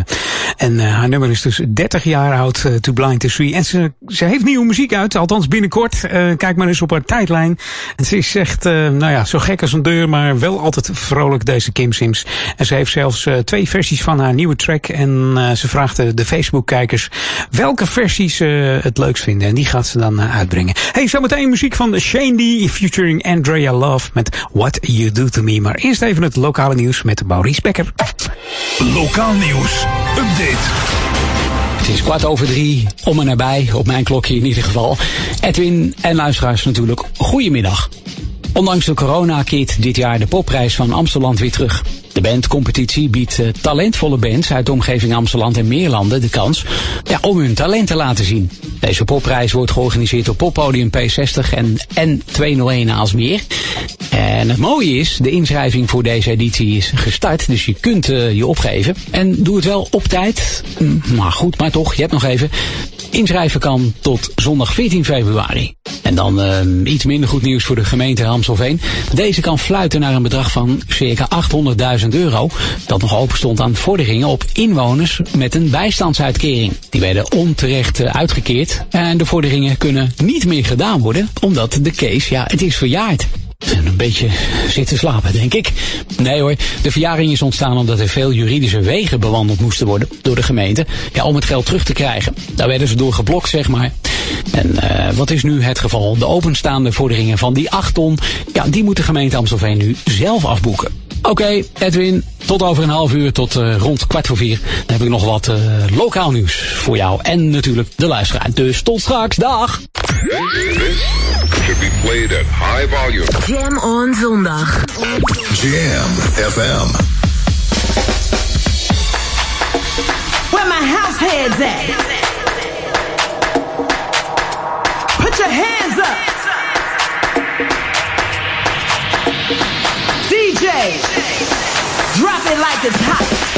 en eh, haar nummer is dus 30 jaar oud, eh, To Blind to See. En ze, ze heeft nieuwe muziek uit, althans binnenkort. Eh, kijk maar eens op haar tijdlijn. En ze is echt, eh, nou ja, zo gek als een deur, maar wel altijd vrolijk, deze Kim Sims. En ze heeft zelfs eh, twee versies van haar nieuwe track. En ze vraagt de, Facebook-kijkers welke versies ze het leukst vinden. En die gaat ze dan uitbrengen. Hey, zometeen muziek van Shane featuring Andrea Love met What You Do To Me. Maar eerst even het lokale nieuws met Maurice Becker. Lokaal nieuws. Update. Is kwart over drie, om en nabij, op mijn klokje in ieder geval. Edwin en luisteraars natuurlijk, goedemiddag. Ondanks de corona keert dit jaar de popprijs van Amsterdam weer terug. De De bandcompetitie biedt eh, talentvolle bands uit de omgeving Amsterdam en Meerlanden de kans ja, om hun talent te laten zien. Deze popprijs wordt georganiseerd op Poppodium P60 en N201 Aalsmeer. En het mooie is, de inschrijving voor deze editie is gestart, dus je kunt eh, je opgeven. En doe het wel op tijd. Mm, Maar goed, maar toch, je hebt nog even. Inschrijven kan tot zondag 14 februari. En dan eh, iets minder goed nieuws voor de gemeente Amstelveen. Deze kan fluiten naar een bedrag van circa 800.000 euro. Dat nog open stond aan vorderingen op inwoners met een bijstandsuitkering. Die werden onterecht eh, uitgekeerd. En de vorderingen kunnen niet meer gedaan worden, omdat de case, ja, het is verjaard. En een beetje zitten slapen, denk ik. Nee hoor, de verjaring is ontstaan omdat er veel juridische wegen bewandeld moesten worden door de gemeente. Ja, om het geld terug te krijgen. Daar werden ze door geblokt, zeg maar. En eh, wat is nu het geval? De openstaande vorderingen van die 8 ton, ja, die moet de gemeente Amstelveen nu zelf afboeken. Oké, Edwin, tot over een half uur, tot eh, rond kwart voor vier. Dan heb ik nog wat eh, lokaal nieuws voor jou en natuurlijk de luisteraar. Dus tot straks, dag! Should be played at high volume. Jam on zondag. Jam FM. Where my house heads at? Put your hands up. Drop it like it's hot.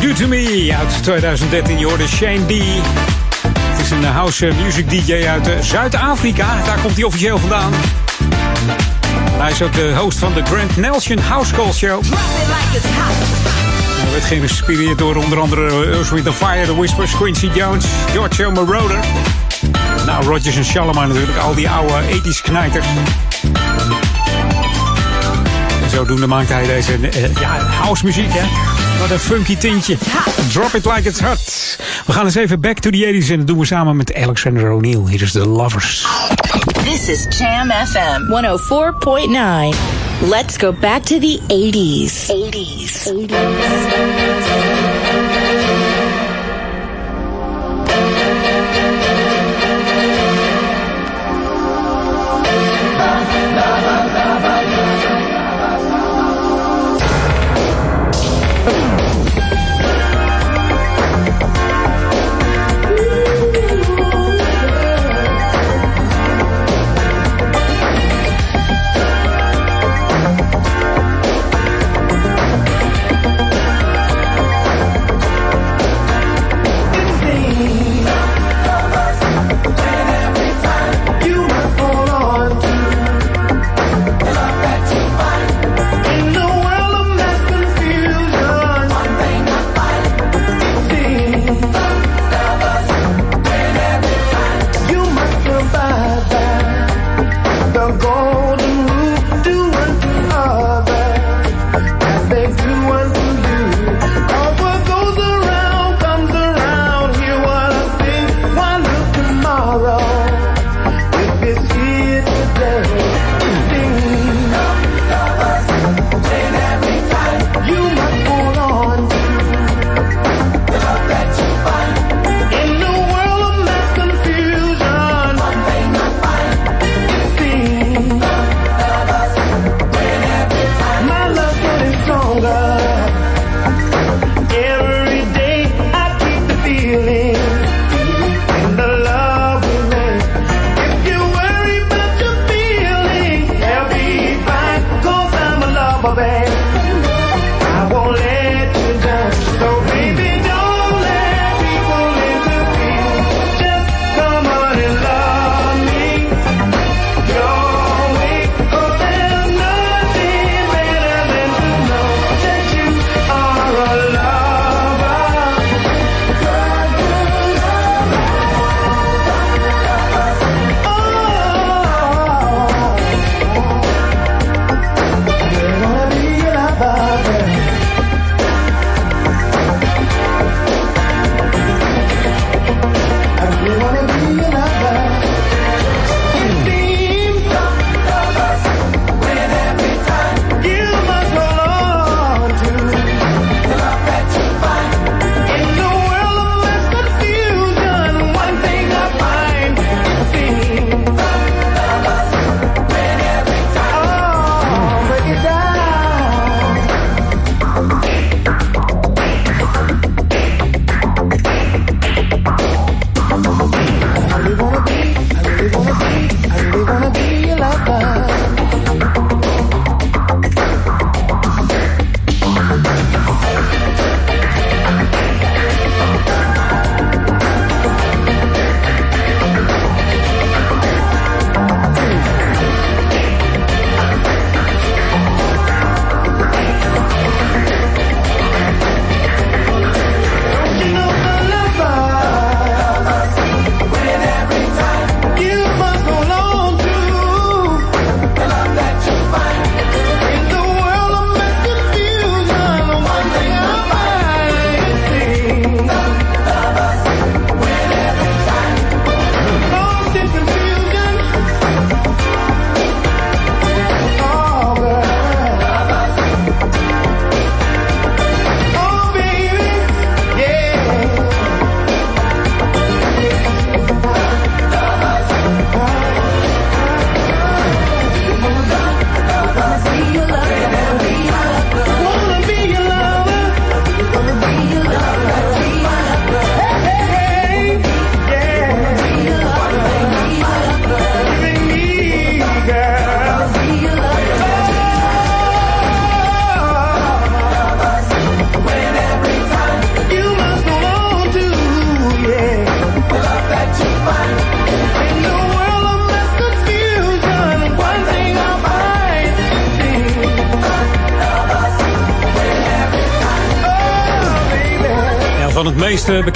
You Do To Me uit 2013. Je hoorde Shane D. Het is een house music DJ uit eh, Zuid-Afrika. Daar komt hij officieel vandaan. Hij is ook de host van de Grand Nelson House Call Show. Hij werd geïnspireerd door onder andere Earth, Wind Fire, The Whispers, Quincy Jones, George Moroder. Nou, Rodgers en Shalimar natuurlijk, al die oude 80s knijters. En zodoende maakte hij deze uh, ja, house muziek, hè. Wat een funky tintje. Drop it like it's hot. We gaan eens even back to the 80s en dat doen we samen met Alexander O'Neill. Hier is The Lovers. This is Jam FM 104.9. Let's go back to the 80s. 80s. 80s.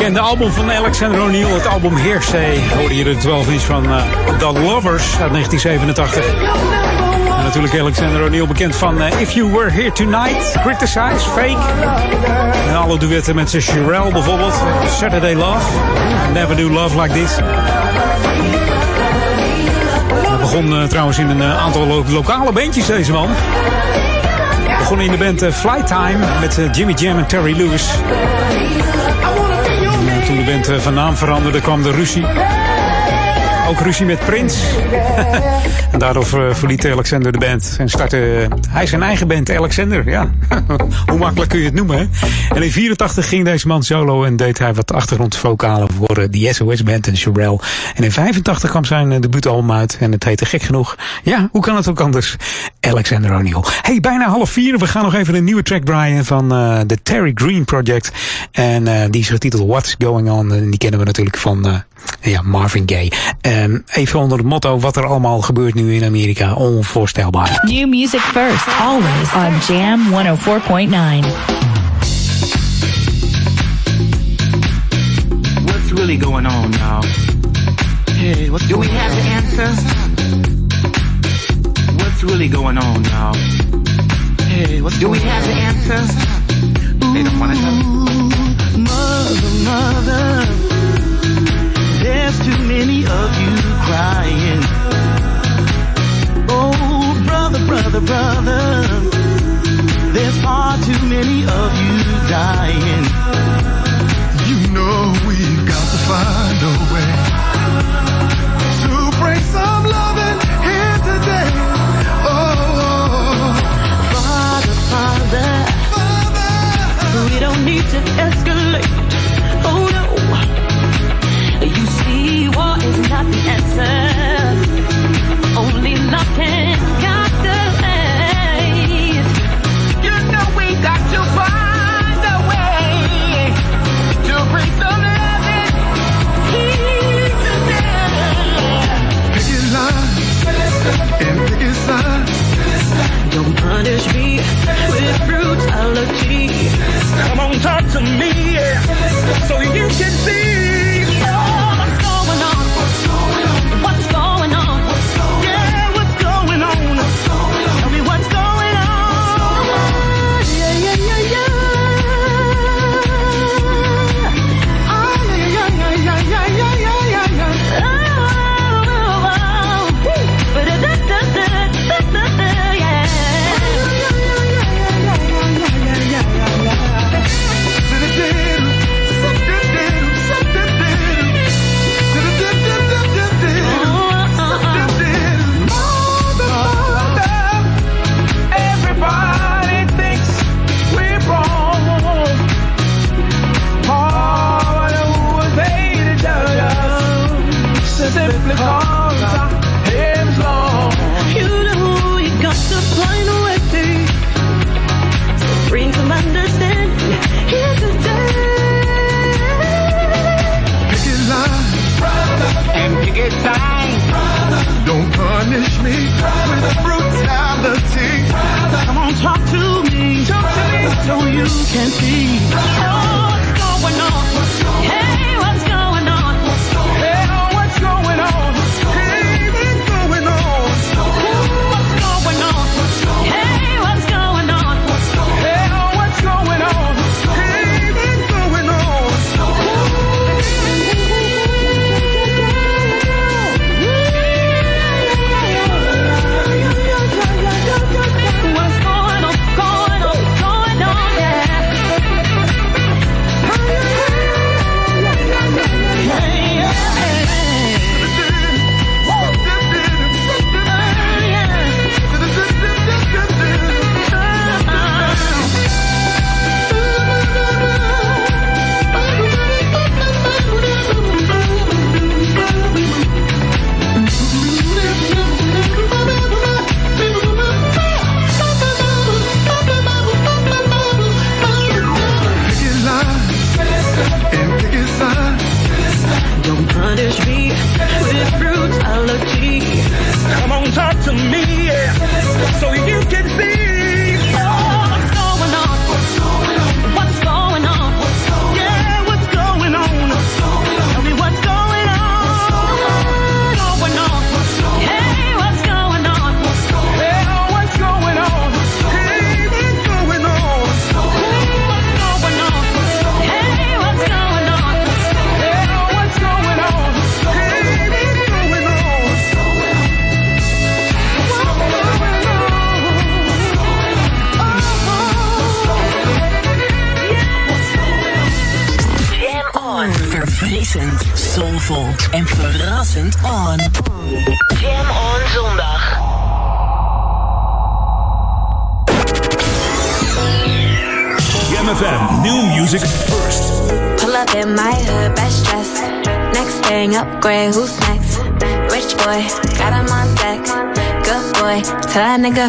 Bekende album van Alexander O'Neill, het album Hearsay. Hoorde je de 12 inch van eh, The Lovers uit 1987. En natuurlijk Alexander O'Neill bekend van eh, If You Were Here Tonight, Criticize, Fake. En alle duetten met zijn Sherelle bijvoorbeeld. Saturday Love, Never Do Love Like This. Hij begon eh, trouwens in een aantal lo- lokale bandjes deze man. Begon in de band Flytime met Jimmy Jam en Terry Lewis. En toen de band eh, van naam veranderde kwam de ruzie. Ook ruzie met Prince. en daardoor eh, verliet Alexander de band. En startte eh, hij zijn eigen band, Alexander. Ja, hoe makkelijk kun je het noemen? En in 84 ging deze man solo en deed hij wat achtergrondvocalen voor de SOS Band en Sherelle. En in 85 kwam zijn debuutalbum uit en het heette gek genoeg. Ja, hoe kan het ook anders? Alexander O'Neill. Hey, bijna half vier. We gaan nog even een nieuwe track draaien van eh, de Terry Green Project. En eh, die is getiteld What's Going On. En die kennen we natuurlijk van eh, ja, Marvin Gaye. Ehm, even onder het motto wat er allemaal gebeurt nu in Amerika. Onvoorstelbaar. New music first, always on Jam 104.9. What's really going on now? Hey, what's Do we have the answer? What's really going on now? Hey, what's Do we have the answer? They don't want to know. Mother, mother, there's too many of you crying. Oh, brother, brother, brother, there's far too many of you dying. You know we've got to find a way to bring some loving here today. We don't need to escalate. Oh no, you see, war is not the answer. Only love can guide the way. You know we got to find a way to bring some loving here today. pick your line and pick to me, yeah, so you can see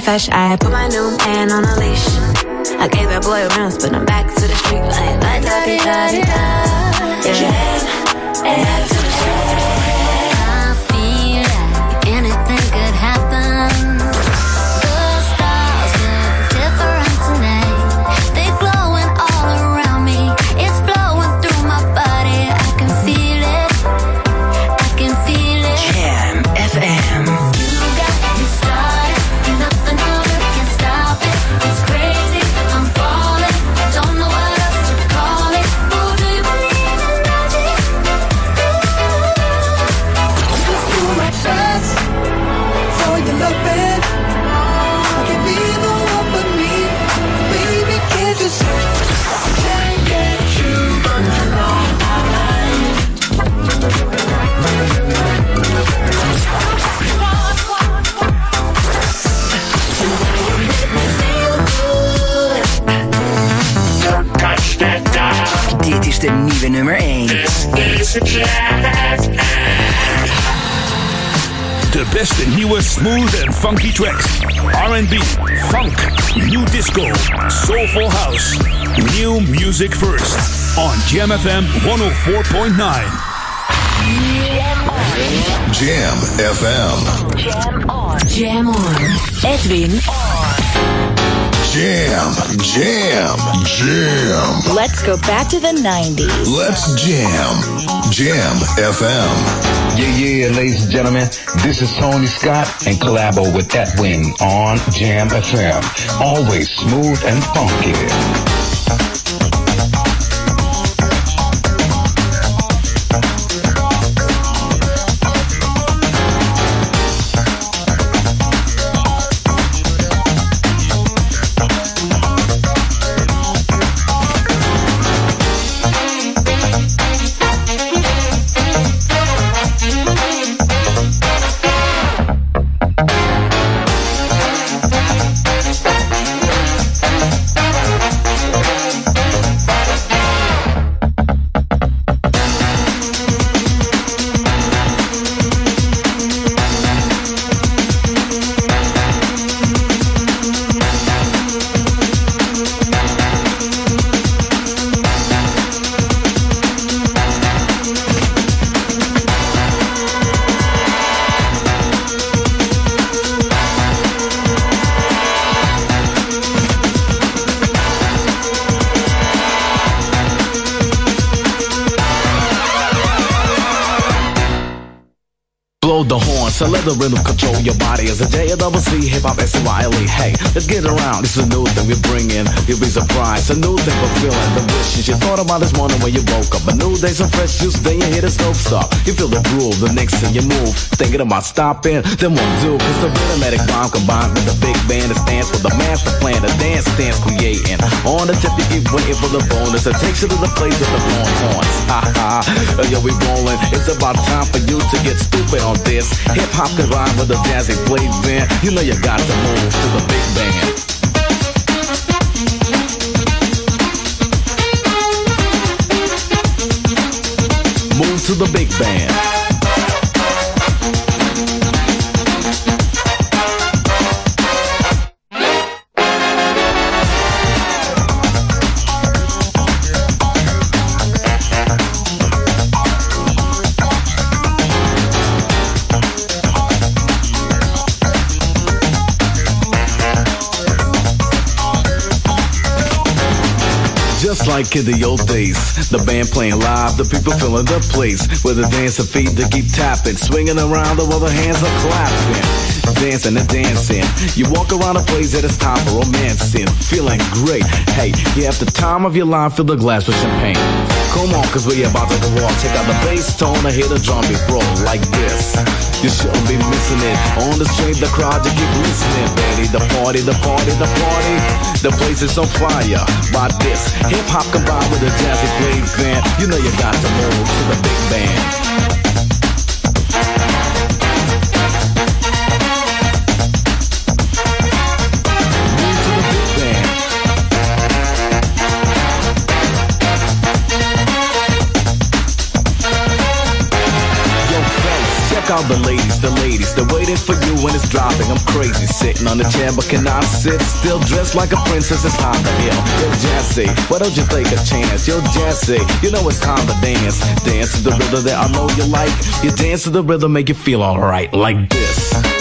fresh. I funky tracks. R&B, funk, new disco, soulful house. New music first. On Jam FM 104.9. Jam FM. Jam on. Jam on. Edwin Jam, jam, jam. Let's go back to the 90s. Let's jam. Jam FM. Yeah, yeah, ladies and gentlemen, this is Tony Scott and collabo with that wing on Jam FM. Always smooth and funky. The rhythm control As a J double C hip hop S Y L E. Hey, let's get around. It's a new thing we bring in. You'll be surprised. A new thing for feeling the wishes you thought about this morning when you woke up. A new day, some fresh juice. Then you hit a scope stop. You feel the groove. The next thing you move, thinking about stopping. Then one do, cause the rhythmic rhyme combined with the big band that stands for the master plan. The dance dance creating. On the tip, you keep waiting for the bonus. It takes you to the place with the blowing horns. Ha ha. Yo, we rolling. It's about time for you to get stupid on this. Hip hop rhyme with a jazzy. You know you got to move to the big band. Move to the big band. Like in the old days, the band playing live, the people filling the place. With the dancing feet that keep tapping, swinging around while the hands are clapping, dancing and dancing. You walk around a place that is time for romancing, feeling great. Hey, you have the time of your life, fill the glass with champagne. Come on, cause we about to go off. Take out the bass tone and hear the drum beat roll like this. You shouldn't be missing it. On the street, the crowd, you keep listening, baby. The party, the party, the party. The place is on fire. By this, hip hop combined with a jazzy flavor band. You know you got to move to the big band. Check out the ladies, the ladies. They're waiting for you when it's dropping. I'm crazy, sitting on the chair, but cannot sit still. Dressed like a princess, it's time to heal. Yo, Jassy, why don't you take a chance? Yo, Jassy, you know it's time to dance. Dance to the rhythm that I know you like. You dance to the rhythm, make you feel alright, like this.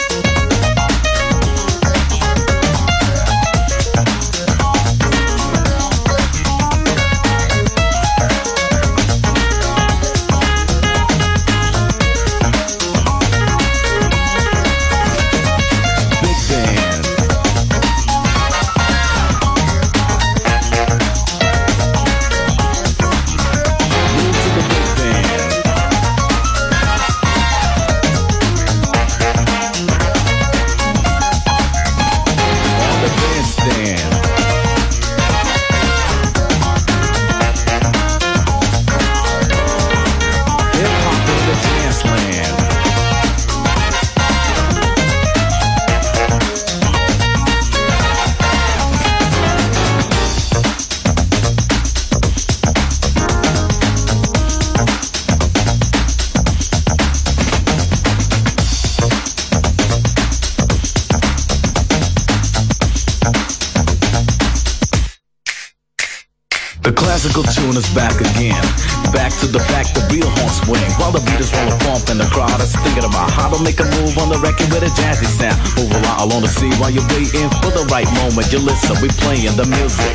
Moment. You we playing the music.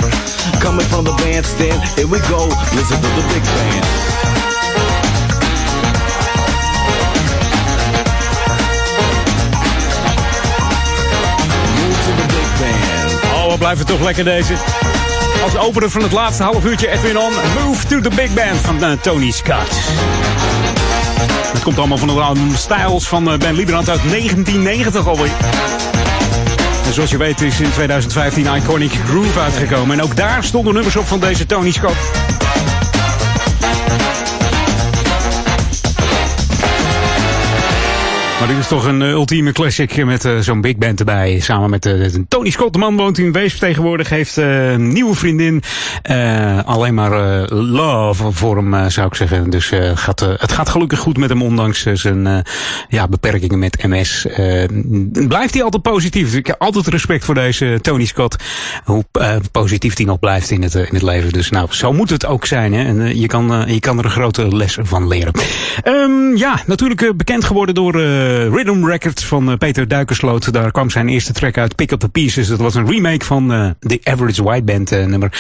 Coming from the bandstand, here we go. Listen to the big band. Oh, we blijven toch lekker deze. Als opener van het laatste half uurtje Edwin On. Move to the Big Band van eh, Tony Scott. Het komt allemaal van de album Styles van eh, Ben Lieberand uit 1990 alweer. En zoals je weet is in 2015 Iconic Groove uitgekomen. En ook daar stonden nummers op van deze Tony Scott. Maar dit is toch een eh, ultieme classic met eh, zo'n big band erbij. Samen met eh, Tony Scott. De man woont in Weesp tegenwoordig. Heeft een nieuwe vriendin. Eh, alleen maar eh, love voor hem, eh, zou ik zeggen. Dus gaat, het gaat gelukkig goed met hem, ondanks zijn ja, beperkingen met MS. Blijft hij altijd positief. Ik heb altijd respect voor deze Tony Scott. Hoe positief hij nog blijft in het, in het leven. Dus nou, zo moet het ook zijn. Hè? En je, kan, je kan er een grote les van leren. Ehm, ja, natuurlijk bekend geworden door Rhythm Records van Peter Duikersloot. Daar kwam zijn eerste track uit, Pick Up The Pieces. Dat was een remake van The Average White Band nummer.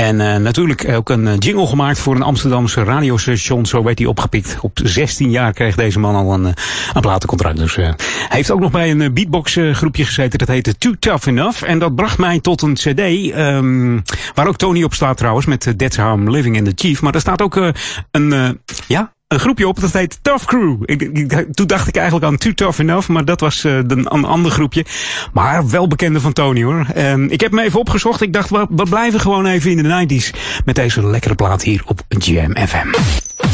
En eh, natuurlijk ook een eh, jingle gemaakt voor een Amsterdamse radiostation. Zo werd hij opgepikt. Op 16 jaar kreeg deze man al een, eh, een platencontract. Dus eh, hij heeft ook nog bij een beatbox groepje gezeten. Dat heette Too Tough Enough. En dat bracht mij tot een cd. ehm, waar ook Tony op staat trouwens. Met That's How I'm Living in the Chief. Maar er staat ook eh, een, ja, een groepje op, dat heet Tough Crew. Ik, ik- toen dacht ik eigenlijk aan Too Tough Enough, maar dat was eh, de- een ander groepje. Maar wel bekende van Tony hoor. Ehm, ik heb me even opgezocht. Ik dacht, we, we blijven gewoon even in de 90s met deze lekkere plaat hier op Jam FM.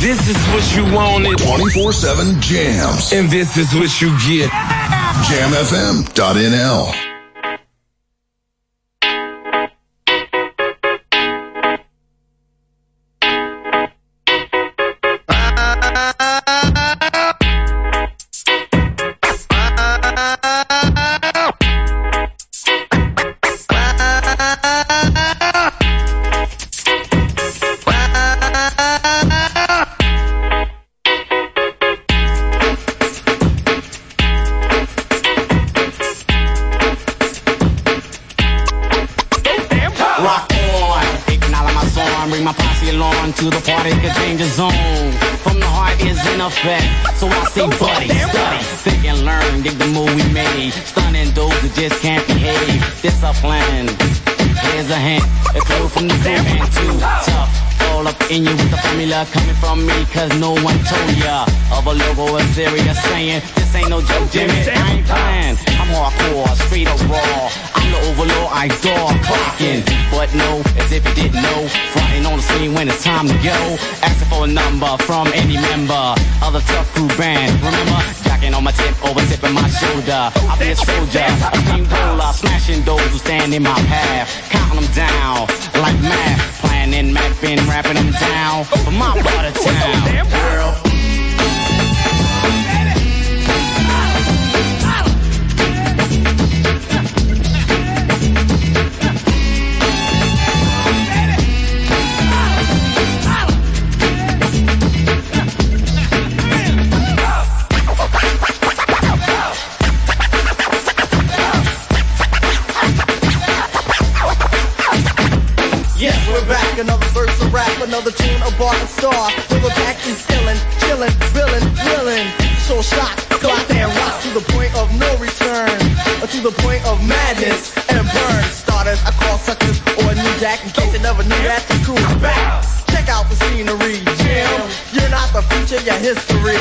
This is what you wanted. 24-7 jams. And this is what you get. Jamfm.nl. so I say buddy, study, think and learn, dig the move we made. Stunning those who just can't behave. Discipline, here's a hint, a clue from the group and too tough all up in you with the formula coming from me, cause no one told ya. Of a logo is serious saying, this ain't no joke, Jimmy. I ain't playing. I'm hardcore, straight up raw. I'm the overlord, I door clocking. But no, as if you didn't know. Fronting on the scene when it's time to go. Asking for a number from any member of the tough crew band. Remember, jacking on my tip, over tipping my shoulder. I'll be a soldier, a team roller, smashing those who stand in my path. Counting them down like math. Planning, mapping, rapping them down for my part of town. Girl. Another tune, a bar, a star. We're back and skillin', chillin', billin', willin'. So shot, go out there and rock to the point of no return. Or to the point of madness and burn. Starters, I call suckers or a new jack in case they never knew that the crew is back. Check out the scenery, Jim. You're not the future, you're history.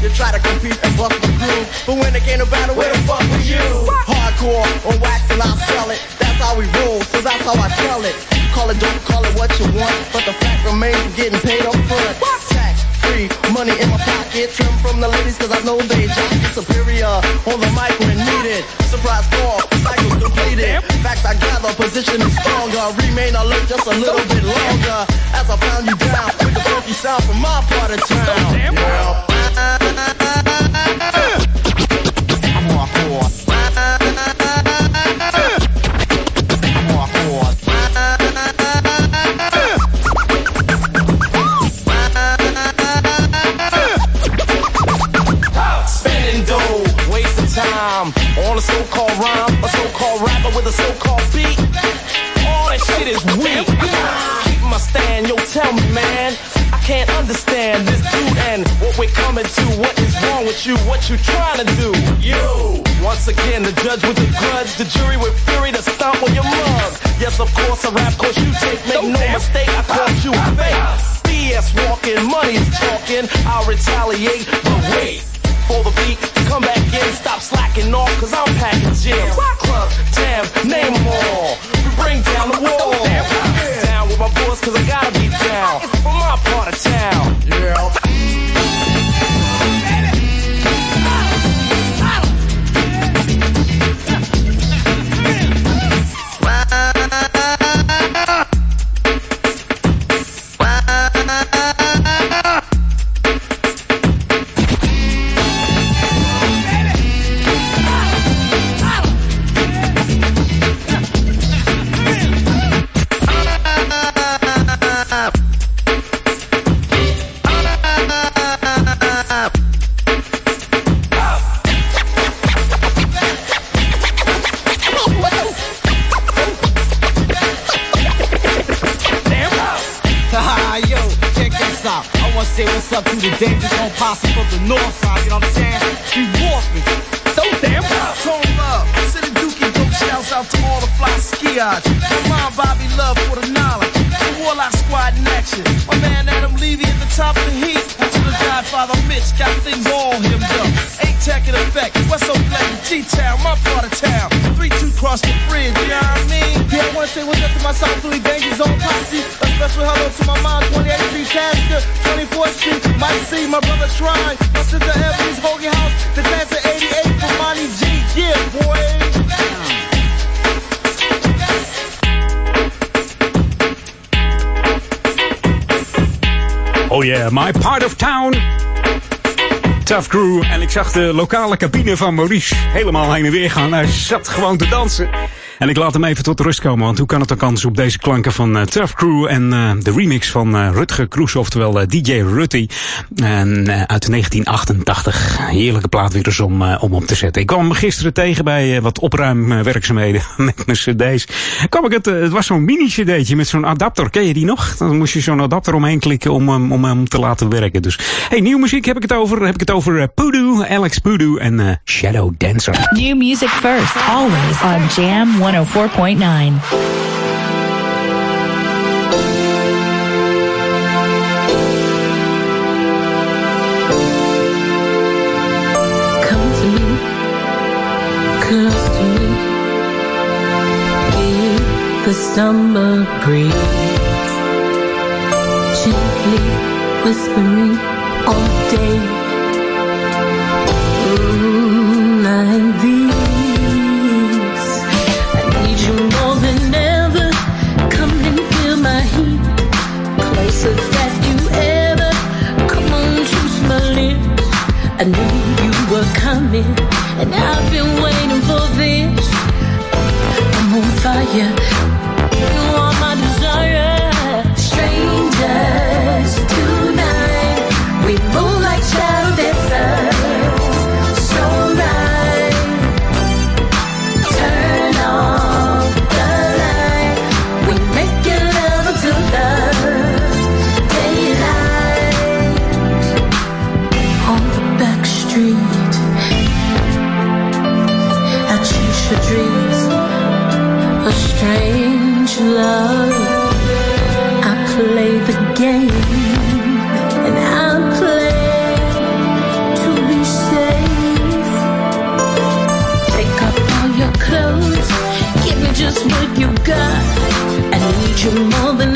You try to compete and bust the groove, but when it came to battle, where the fuck were you? Hardcore on wax and I'll sell it. How we roll, so that's how I tell it. Call it, don't call it what you want, but the fact remains you're getting paid up front. Tax free, money in my pocket, trim from the ladies cause I know they is superior. On the mic when needed, surprise call, cycle completed. Facts I gather, position is stronger. Remain alert just a little bit longer. As I pound you down with the funky sound from my part of town. Yeah. Is weak. Keep my stand, yo, tell me, man. I can't understand this dude and what we're coming to. What is wrong with you? What you trying to do? You. Once again, the judge with the grudge, the jury with fury to stomp on your mug. Yes, of course, a rap course you take. Make no mistake, I caught you fake. BS walking, money's talking. I'll retaliate, but wait for the beat come back in. Stop slacking off, cause I'm packing gems. Club, jams, name town. Yeah. Up to the dangerous home posse from the north side, you know what I'm saying? We walking. Don't damn Tone love, City Dookie, dope shouts out to all the fly skiers. Come on, Bobby Love for the action. My man Adam Levy at the top of the heat. To the Godfather Mitch, got things all hemmed up. A-Tech in effect, West Oakland, T-Town, my part of town. 3-2 cross the bridge, you know what I mean? Yeah, I wanna say what's up to my South Philly Danger Zone posse. A special hello to my mom, 28th Street Tasker, 24th Street, Mike C, my brother Shrine, my sister Ebony's Hoagie House, the dance at 88 for Monty G. Yeah, boy. Oh yeah, my part of town. Tough Crew. En ik zag de lokale cabine van Maurice helemaal heen en weer gaan. Hij zat gewoon te dansen. En ik laat hem even tot rust komen, want hoe kan het ook anders op deze klanken van eh, Tough Crew en eh, de remix van eh, Rutger Kroes, oftewel DJ Rutty. En uit 1988. Heerlijke plaat weer eens om, om op te zetten. Ik kwam gisteren tegen bij wat opruimwerkzaamheden met mijn cd's. Kwam ik het, het was zo'n mini-cd'tje met zo'n adapter. Ken je die nog? Dan moest je zo'n adapter omheen klikken om, hem- om hem te laten werken. Dus, hey, nieuwe muziek heb ik het over. Heb ik het over Poodoo, Alex Poodoo en Shadow Dancer. New music first, always on Jam 104.9. the summer breeze, gently whispering all day. I knew you were coming, and I've been waiting for this. I'm on fire. Strange love. I play the game, and I play to be safe. Take off all your clothes, give me just what you got. I need you more than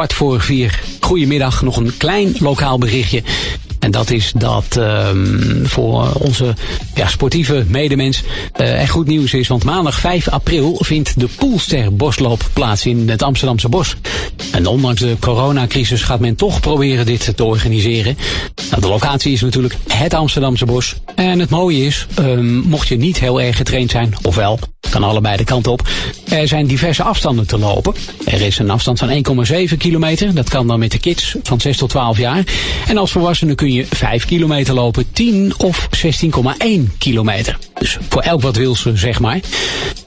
kwart voor vier. Goedemiddag, nog een klein lokaal berichtje. En dat is dat ehm, voor onze ja, sportieve medemens eh, er goed nieuws is. Want maandag 5 april vindt de Poelster Bosloop plaats in het Amsterdamse Bos. En ondanks de coronacrisis gaat men toch proberen dit te organiseren. Nou, de locatie is natuurlijk het Amsterdamse Bos. En het mooie is, ehm, mocht je niet heel erg getraind zijn, ofwel, kan allebei de kant op. Er zijn diverse afstanden te lopen. Er is een afstand van 1,7 kilometer. Dat kan dan met de kids van 6 tot 12 jaar. En als volwassene kun je 5 kilometer lopen, 10 of 16,1 kilometer. Dus voor elk wat wil ze, zeg maar.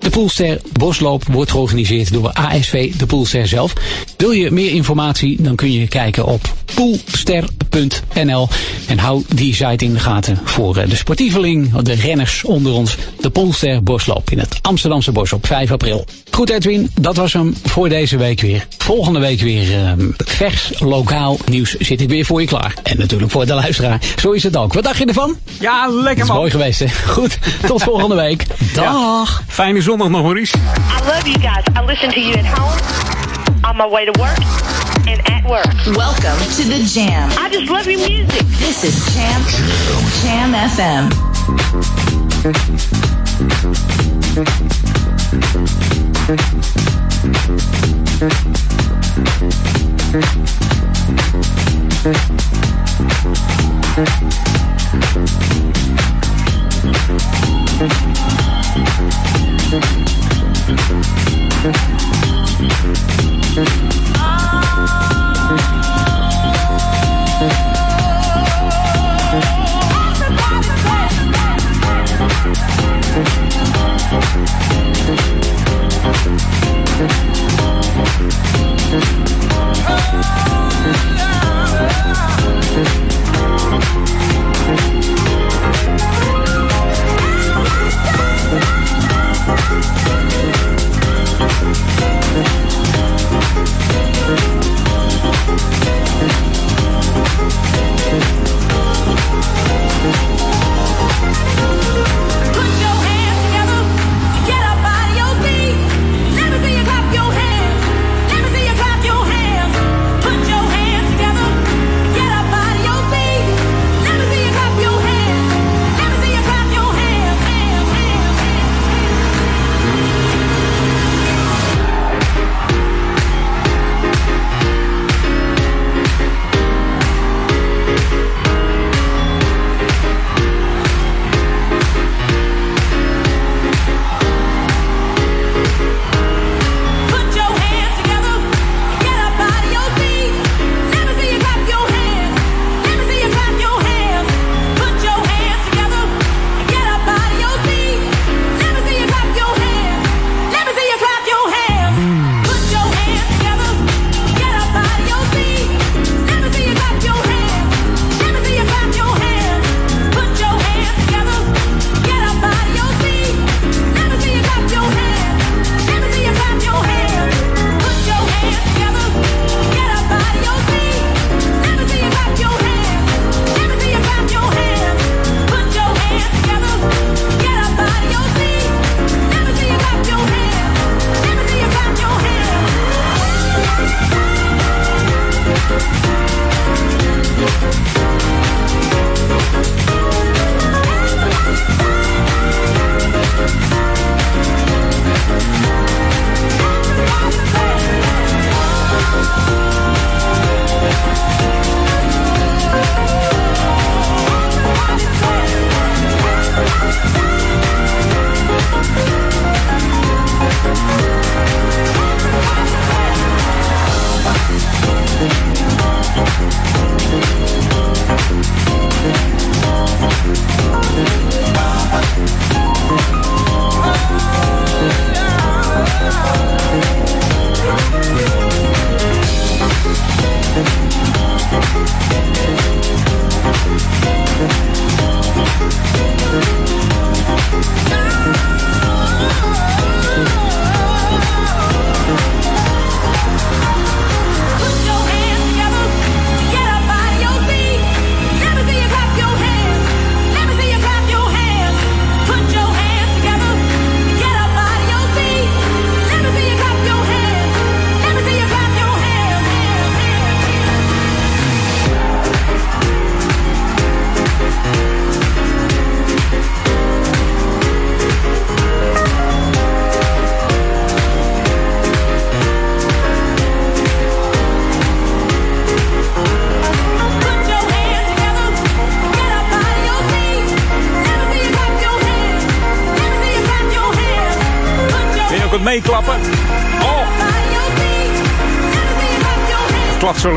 De Poelster Bosloop wordt georganiseerd door ASV De Poelster zelf. Wil je meer informatie, dan kun je kijken op poelster.nl. En hou die site in de gaten voor eh, de sportieveling, de renners onder ons. De Poelster Bosloop in het Amsterdamse Bos op 5 april. Goed Edwin, dat was hem voor deze week weer. Volgende week weer eh, vers lokaal nieuws zit ik weer voor je klaar. En natuurlijk voor de luisteraar. Zo is het ook. Wat dacht je ervan? Ja, lekker Dat is man. mooi geweest hè. Goed, Tot volgende week. Dag. Fijne zondag nog, Maurice. I love you guys. I listen to you at home, on my way to work, and at work. Welcome to the Jam. I just love your music. This is Jam Jam FM. Wil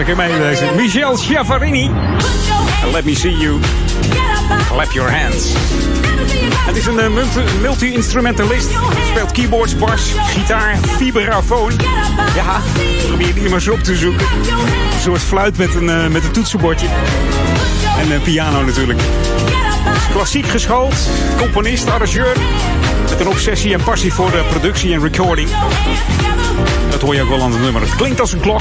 Klap zo lekker mee deze. Michel Schiavarini. Let me see you. Clap your hands. Het is een eh, multi- multi-instrumentalist. Speelt keyboards, bas, gitaar, vibrafoon. Ja, probeer die maar op te zoeken. Een soort fluit met een, eh, met een toetsenbordje. En een piano natuurlijk. Klassiek geschoold, componist, arrangeur. Met een obsessie en passie voor de productie en recording. Dat hoor je ook wel aan het nummer. Het klinkt als een klok.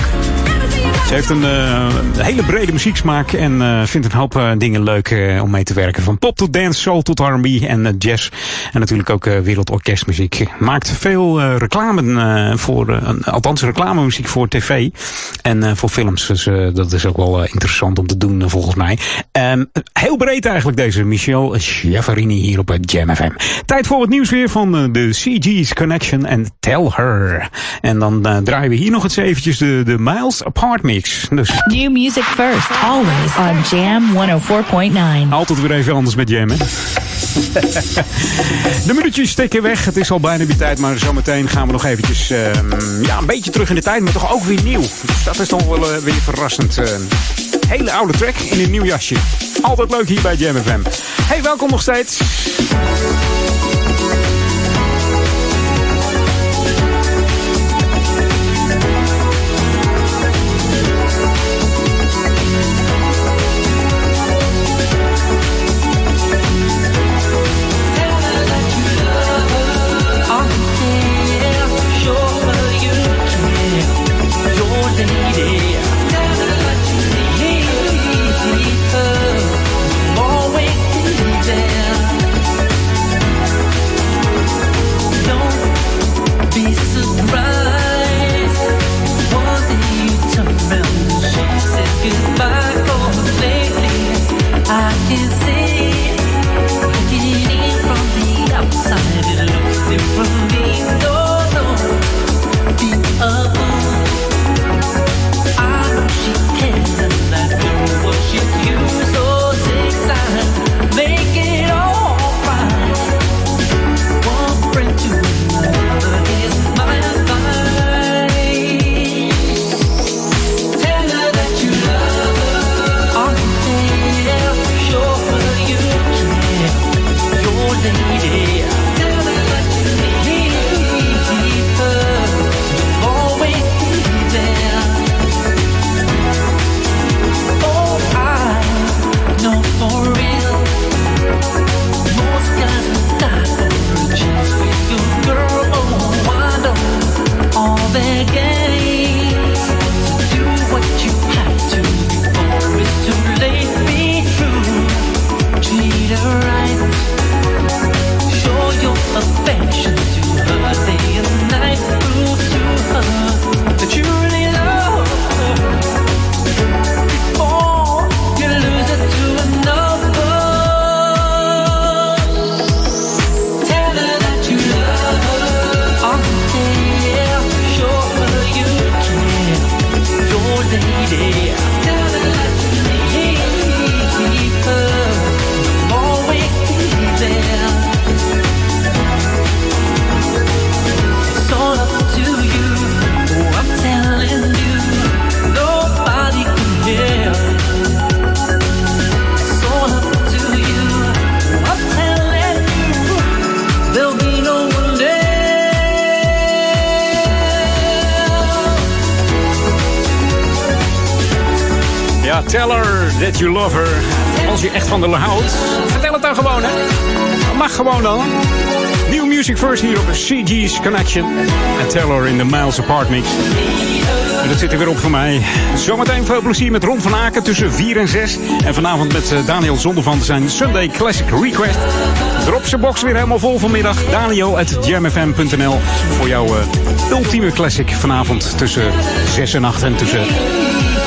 Ze heeft een eh, hele brede muzieksmaak en eh, vindt een hoop eh, dingen leuk om mee te werken. Van pop tot dance, soul tot R&B en jazz. En natuurlijk ook wereldorkestmuziek. Maakt veel reclame voor, althans reclamemuziek voor tv en voor films. Dus dat is ook wel interessant om te doen volgens mij. Ehm, heel breed eigenlijk deze Michel Schiafarini hier op het Jam FM. Tijd voor het nieuws weer van eh, de CG's Connection en Tell Her. En dan eh, draaien we hier nog eens eventjes de, de Miles Apart mix. Dus New music first, always on Jam 104.9. altijd weer even anders met Jam, hè? de minuutjes steken weg. Het is al bijna weer tijd, maar zometeen gaan we nog eventjes ehm, ja, een beetje terug in de tijd, maar toch ook weer nieuw. Dus dat is toch wel eh, weer verrassend. eh. Hele oude track in een nieuw jasje. Altijd leuk hier bij Jam FM. Hey, welkom nog steeds. Connection. En tell her in the Miles Apart mix. En dat zit er weer op voor mij. Zometeen veel plezier met Ron van Aken tussen 4 en 6. En vanavond met eh, Daniel Zondervan zijn Sunday Classic Request. Drop zijn box weer helemaal vol vanmiddag. Daniel at jamfm.nl voor jouw eh, ultieme classic vanavond tussen 6 en 8 en tussen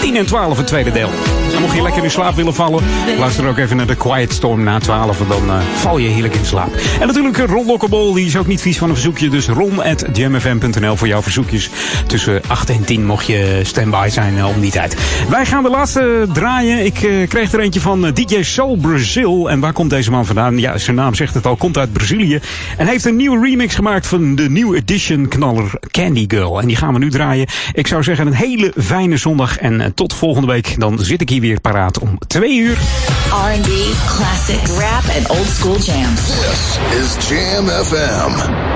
10 en 12 het tweede deel. En mocht je lekker in slaap willen vallen, luister ook even naar de Quiet Storm na 12. en Dan eh, val je heerlijk in slaap. En natuurlijk eh, Ron Lokkebol, die is ook niet vies van een verzoekje. Dus ron.jamfm.nl voor jouw verzoekjes. Tussen 8 en 10 mocht je standby zijn eh, om die tijd. Wij gaan de laatste draaien. Ik eh, kreeg er eentje van DJ Soul Brazil. En waar komt deze man vandaan? Ja, zijn naam zegt het al, komt uit Brazilië. En heeft een nieuwe remix gemaakt van de New Edition knaller Candy Girl. En die gaan we nu draaien. Ik zou zeggen een hele fijne zondag. En eh, tot volgende week. Dan zit ik hier weer paraat om twee uur. R&B, classic, rap and old school jams. This is Jam FM.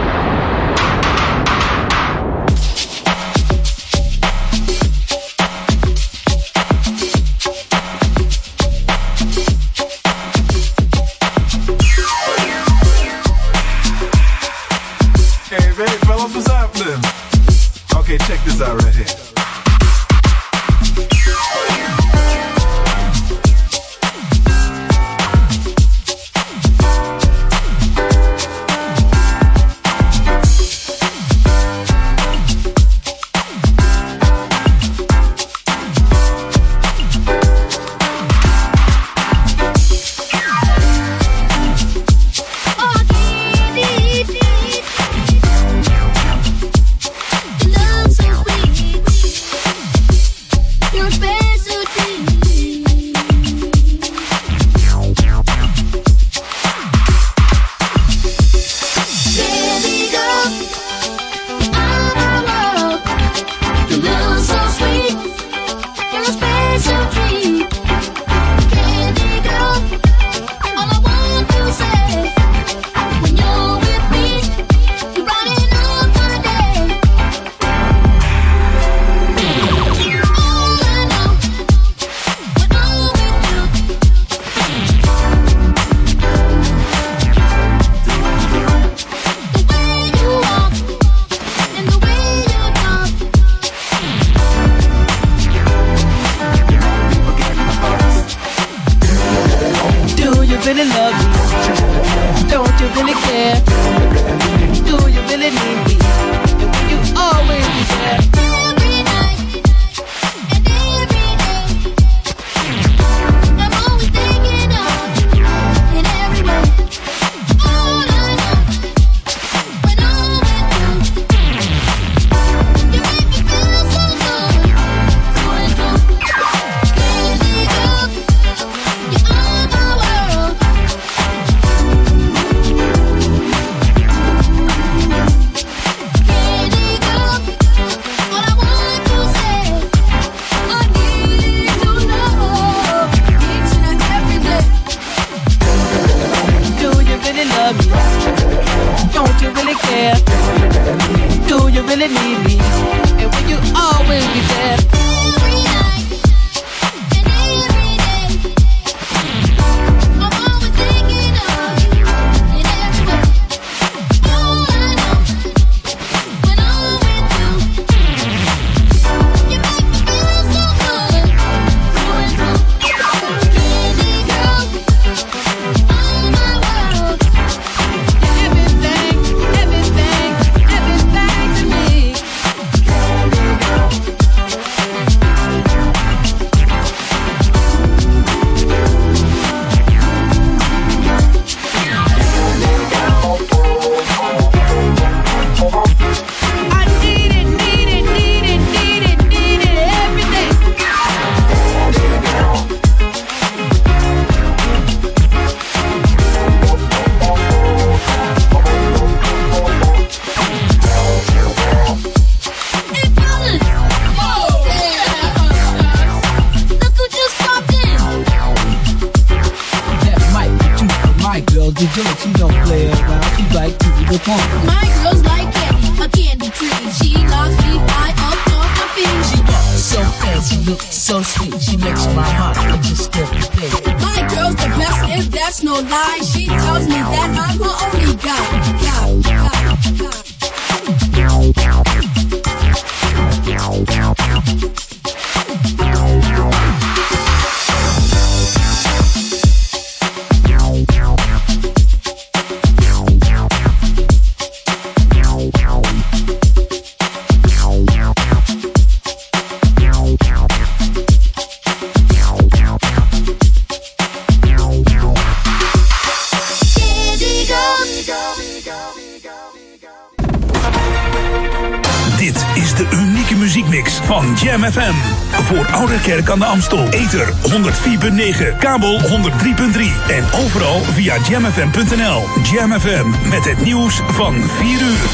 Via jamfm.nl. Jam FM met het nieuws van 4 uur.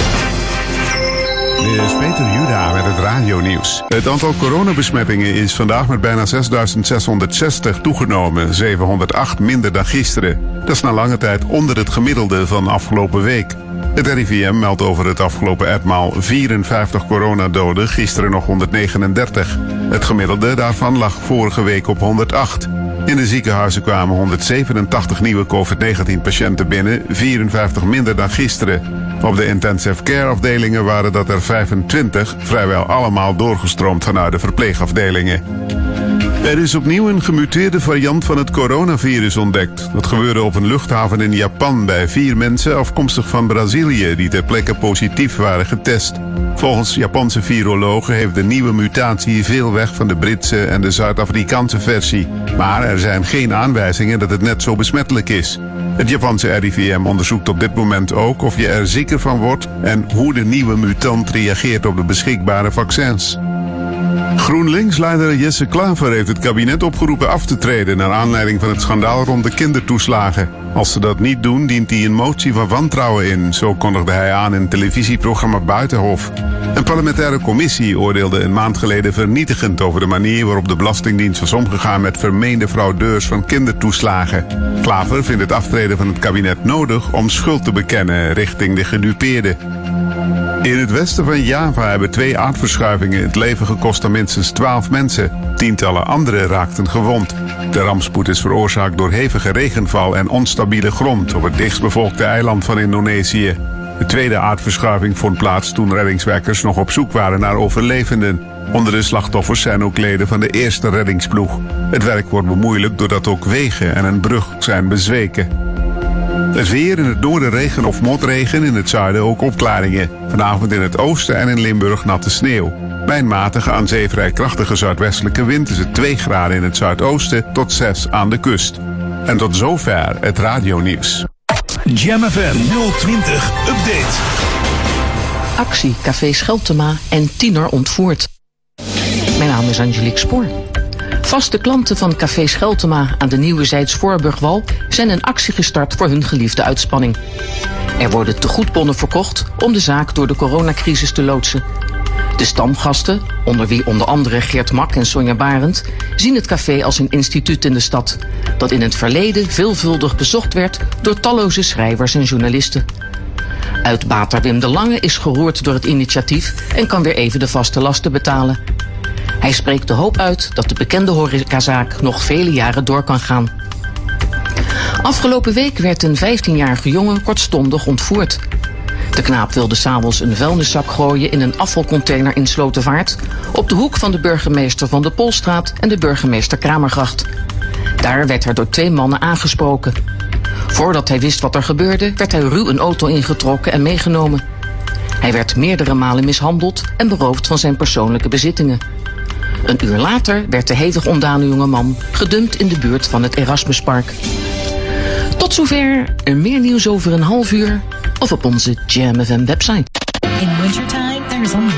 Dit is Peter Juda met het radionieuws. Het aantal coronabesmettingen is vandaag met bijna 6.660 toegenomen. 708 minder dan gisteren. Dat is na lange tijd onder het gemiddelde van afgelopen week. Het RIVM meldt over het afgelopen etmaal 54 coronadoden, gisteren nog 139. Het gemiddelde daarvan lag vorige week op 108. In de ziekenhuizen kwamen 187 nieuwe COVID-19 patiënten binnen, 54 minder dan gisteren. Op de intensive care afdelingen waren dat er 25, vrijwel allemaal doorgestroomd vanuit de verpleegafdelingen. Er is opnieuw een gemuteerde variant van het coronavirus ontdekt. Dat gebeurde op een luchthaven in Japan bij vier mensen afkomstig van Brazilië die ter plekke positief waren getest. Volgens Japanse virologen heeft de nieuwe mutatie veel weg van de Britse en de Zuid-Afrikaanse versie. Maar er zijn geen aanwijzingen dat het net zo besmettelijk is. Het Japanse RIVM onderzoekt op dit moment ook of je er zeker van wordt en hoe de nieuwe mutant reageert op de beschikbare vaccins. GroenLinks-leider Jesse Klaver heeft het kabinet opgeroepen af te treden naar aanleiding van het schandaal rond de kindertoeslagen. Als ze dat niet doen, dient hij een motie van wantrouwen in. Zo kondigde hij aan in televisieprogramma Buitenhof. Een parlementaire commissie oordeelde een maand geleden vernietigend over de manier waarop de Belastingdienst was omgegaan met vermeende fraudeurs van kindertoeslagen. Klaver vindt het aftreden van het kabinet nodig om schuld te bekennen richting de gedupeerden. In het westen van Java hebben twee aardverschuivingen het leven gekost aan minstens 12 mensen. Tientallen anderen raakten gewond. De rampspoed is veroorzaakt door hevige regenval en onstabiele grond op het dichtstbevolkte eiland van Indonesië. De tweede aardverschuiving vond plaats toen reddingswerkers nog op zoek waren naar overlevenden. Onder de slachtoffers zijn ook leden van de eerste reddingsploeg. Het werk wordt bemoeilijkt doordat ook wegen en een brug zijn bezweken. Het weer in het noorden regen of motregen, in het zuiden ook opklaringen. Vanavond in het oosten en in Limburg natte sneeuw. Bij een matige aan zee vrij krachtige zuidwestelijke wind is het 2 graden in het zuidoosten tot 6 aan de kust. En tot zover het radionieuws. Jam FM 020 Update. Actie Café Scheltema en tiener ontvoerd. Mijn naam is Angelique Spoor. Vaste klanten van Café Scheltema aan de Nieuwe Zijds Voorburgwal zijn een actie gestart voor hun geliefde uitspanning. Er worden tegoedbonnen verkocht om de zaak door de coronacrisis te loodsen. De stamgasten, onder wie onder andere Geert Mak en Sonja Barend, zien het café als een instituut in de stad, dat in het verleden veelvuldig bezocht werd door talloze schrijvers en journalisten. Uitbater Wim de Lange is geroerd door het initiatief en kan weer even de vaste lasten betalen. Hij spreekt de hoop uit dat de bekende horecazaak nog vele jaren door kan gaan. Afgelopen week werd een 15-jarige jongen kortstondig ontvoerd. De knaap wilde s'avonds een vuilniszak gooien in een afvalcontainer in Slotervaart... op de hoek van de burgemeester van de Polstraat en de burgemeester Kramergracht. Daar werd hij door twee mannen aangesproken. Voordat hij wist wat er gebeurde, werd hij ruw een auto ingetrokken en meegenomen. Hij werd meerdere malen mishandeld en beroofd van zijn persoonlijke bezittingen. Een uur later werd de hevig ontdane jonge man gedumpt in de buurt van het Erasmuspark. Tot zover. Er meer nieuws over een half uur of op onze Jam FM website. In wintertime, there is only